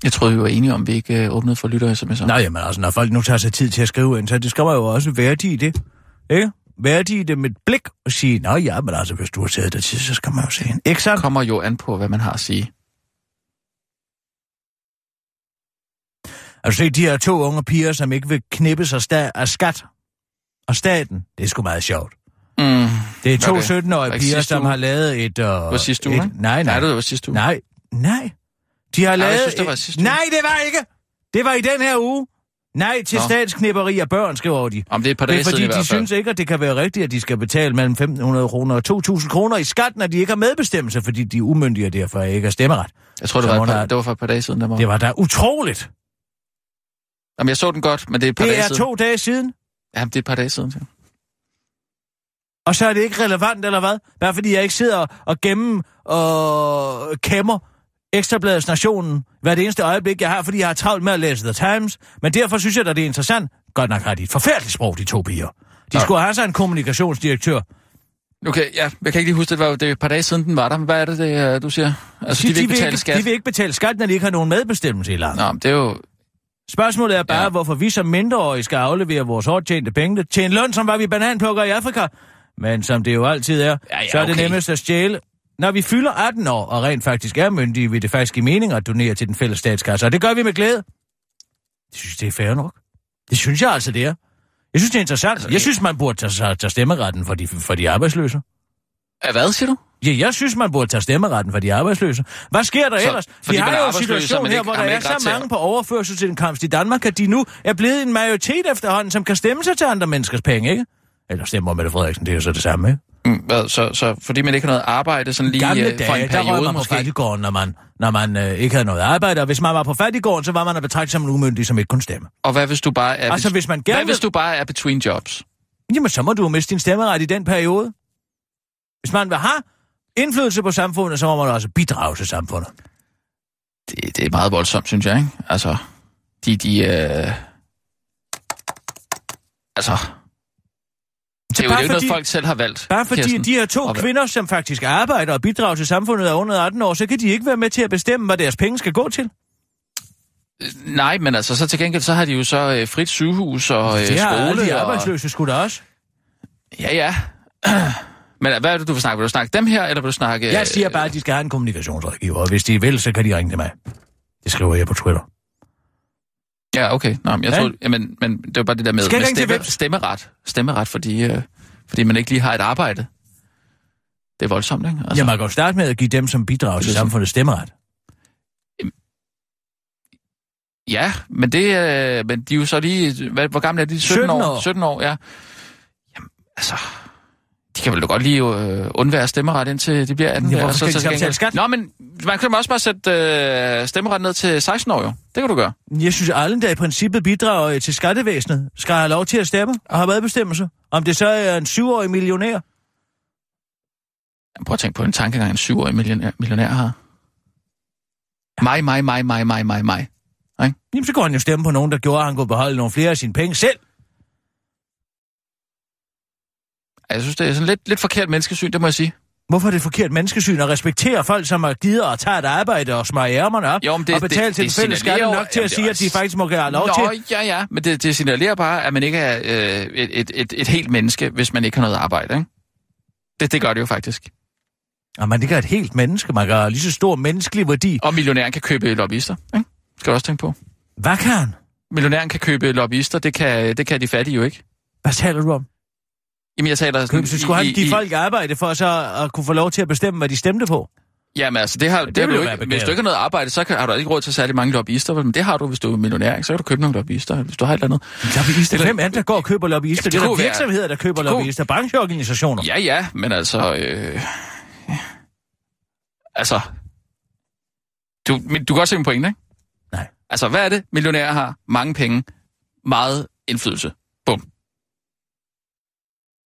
Jeg troede, vi var enige om, at vi ikke øh, åbnede for lytter sms'er. Nej, men altså, når folk nu tager sig tid til at skrive ind, så det skal man jo også værdige i det. Ikke? Værdige i det med et blik og sige, nå ja, men altså, hvis du har taget dig tid, så skal man jo se en. Ikke sandt? kommer jo an på, hvad man har at sige. Altså, se de her to unge piger, som ikke vil knippe sig sta- af skat og staten. Det er sgu meget sjovt. Mm. Det er to Okay. 17-årige Var ikke piger, som uge? har lavet et... Uh, Det var sidste uge, et? Nej, nej. Nej, det var sidste uge. Nej, nej. De har jeg lavet... synes, det var sidste uge. Nej, det var ikke. Det var i den her uge. Nej til Nå. statsknipperi af børn, skriver de. Om det er et par Det er fordi, siden de synes ikke, at det kan være rigtigt, at de skal betale mellem 1.500 kroner og 2.000 kroner i skat, når de ikke har medbestemmelse, fordi de er umyndige og derfor ikke har stemmeret. Jeg tror, det var, par, det var for et par dage siden. Der var. Det var da utroligt. Jamen, jeg så den godt, men det er et par Det dage er siden. to dage siden, Jamen, det er et par dage siden. Ja. og så er det ikke relevant, eller hvad? Bare fordi jeg ikke sidder og gennem og kæmmer Ekstrabladets Nationen hver det eneste øjeblik, jeg har, fordi jeg har travlt med at læse The Times. Men derfor synes jeg, at det er interessant. Godt nok har de et forfærdeligt sprog, de to piger. De skulle have sig en kommunikationsdirektør. Okay, ja, jeg kan ikke lige huske, det var det er et par dage siden, den var der. Men hvad er det, det øh, du siger? Altså, de, vil ikke betale skat. de vil ikke betale skat, når de ikke har nogen medbestemmelse i landet. Nå, men det er jo... Spørgsmålet er bare, ja. Hvorfor vi som mindreårige skal aflevere vores hårdt tjente penge til en løn, som var vi bananplukker i Afrika. Men som det jo altid er, Ja, ja, så er det okay. nemmest at stjæle. Når vi fylder 18 år og rent faktisk er myndige, vil det faktisk give mening at donere til den fælles statskasse. Og det gør vi med glæde. Jeg synes, det er fair nok. Det synes jeg altså, det er. Jeg synes, det er interessant. Altså, Jeg synes, man burde tage, tage, stemmeretten for de, for de arbejdsløse. Hvad siger du? Ja, jeg synes, man burde tage stemmeretten for de arbejdsløse. Hvad sker der Så, ellers? Vi har man jo en situation man her, hvor der man er så til mange på overførselsindkomst i Danmark, at de nu er blevet en majoritet efterhånden, som kan stemme sig til andre menneskers penge, ikke? Eller stemmer Mette Frederiksen, det er jo så det samme, ikke? Mm, hvad, så, så fordi man ikke har noget arbejde sådan lige Gamle øh, for dage, en der periode man på måske? fattigården, når man, når man øh, ikke havde noget arbejde, og hvis man var på fattigården, så var man at betragte som en umyndig, som ikke kunne stemme. Og hvad hvis du bare er... Altså, hvis man gerne Hvad hvis du bare er between jobs? Jamen, så må du jo miste din stemmeret i den periode. Hvis man vil have indflydelse på samfundet, så må man også bidrage til samfundet. Det, det er meget voldsomt, synes jeg, ikke? Altså, de... de øh... Altså... Det er jo, det er jo ikke noget, folk selv har valgt. Bare fordi Kirsten. de her to Og kvinder, som faktisk arbejder og bidrager til samfundet er under 18 år, så kan de ikke være med til at bestemme, hvad deres penge skal gå til. Nej, men altså, så til gengæld, så har de jo så øh, frit sygehus og øh, det har skole. alle de og... arbejdsløse skulle da også. Ja, ja. men hvad er det, du vil snakke? Vil du snakke dem her, eller vil du snakke... Jeg siger bare, at de skal have en kommunikationsrådgiver, og hvis de vil, så kan de ringe til mig. Det skriver jeg på Twitter. Ja, okay. Nå, men jeg Ja. tror, jamen, men det var bare det der med, Skal med til stemme, hvem? stemmeret. Stemmeret, fordi, øh, fordi man ikke lige har et arbejde. Det er voldsomt, ikke? Altså, ja, man kan jo starte med at give dem, som bidrager til Det samfundet, stemmeret. Ja, men det øh, men de er jo så lige... Hvad, hvor gamle er de? 17, 17 år. 17 år, ja. Jamen, altså... De kan vel da godt lige øh, undvære stemmeret, indtil de bliver 18. Ja, hvorfor skal de så til betale skat? Nå, men man kan også bare sætte øh, stemmeret ned til 16 år, jo. Det kan du gøre. Jeg synes, alle, der i princippet bidrager til skattevæsenet, skal have lov til at stemme og have medbestemmelse. Om det så er en syvårig millionær. Prøv at tænke på en tankegang, en syvårig millionær, millionær har. Mig, mig, mig, mig, mig, mig, mig. Jamen, så går han jo stemme på nogen, der gjorde, at han kunne beholde nogle flere af sine penge selv. Jeg synes, det er sådan lidt, lidt forkert menneskesyn, det må jeg sige. Hvorfor er det et forkert menneskesyn at respektere folk, som har givet og taget et arbejde og smøger ærmerne op Jo, det- og betale det- til den fælles skatte nok til at sige, er at de også- faktisk må have lov Nå, til? ja, ja, men det, det signalerer bare, at man ikke er øh, et, et, et, et helt menneske, hvis man ikke har noget arbejde, ikke? Det, det gør det jo faktisk. Og man ikke er et helt menneske. Man have lige så stor menneskelig værdi. Og millionæren kan købe lobbyister, ikke? Skal du også tænke på. Hvad kan han? Millionæren kan købe lobbyister, det kan, det kan de fattige jo ikke. Hvad taler du om? Jamen, jeg taler sådan... Så skulle han give i- folk arbejde for så at kunne få lov til at bestemme, hvad de stemte på? Jamen altså, det har, det, det ville har du ikke, hvis du ikke har noget arbejde, så kan, har du ikke råd til særlig mange lobbyister, men det har du, hvis du er millionær, ikke? så kan du købe nogle lobbyister, hvis du har et eller andet. Lobbyister? Hvem er det, der går og køber lobbyister? Ja, det er der kunne virksomheder, der køber det kunne- lobbyister. Brancheorganisationer. Ja, ja, men altså... Øh, altså... Du, men du kan godt se min pointe, ikke? Nej. Altså, hvad er det, millionærer har? Mange penge, meget indflydelse. Bum.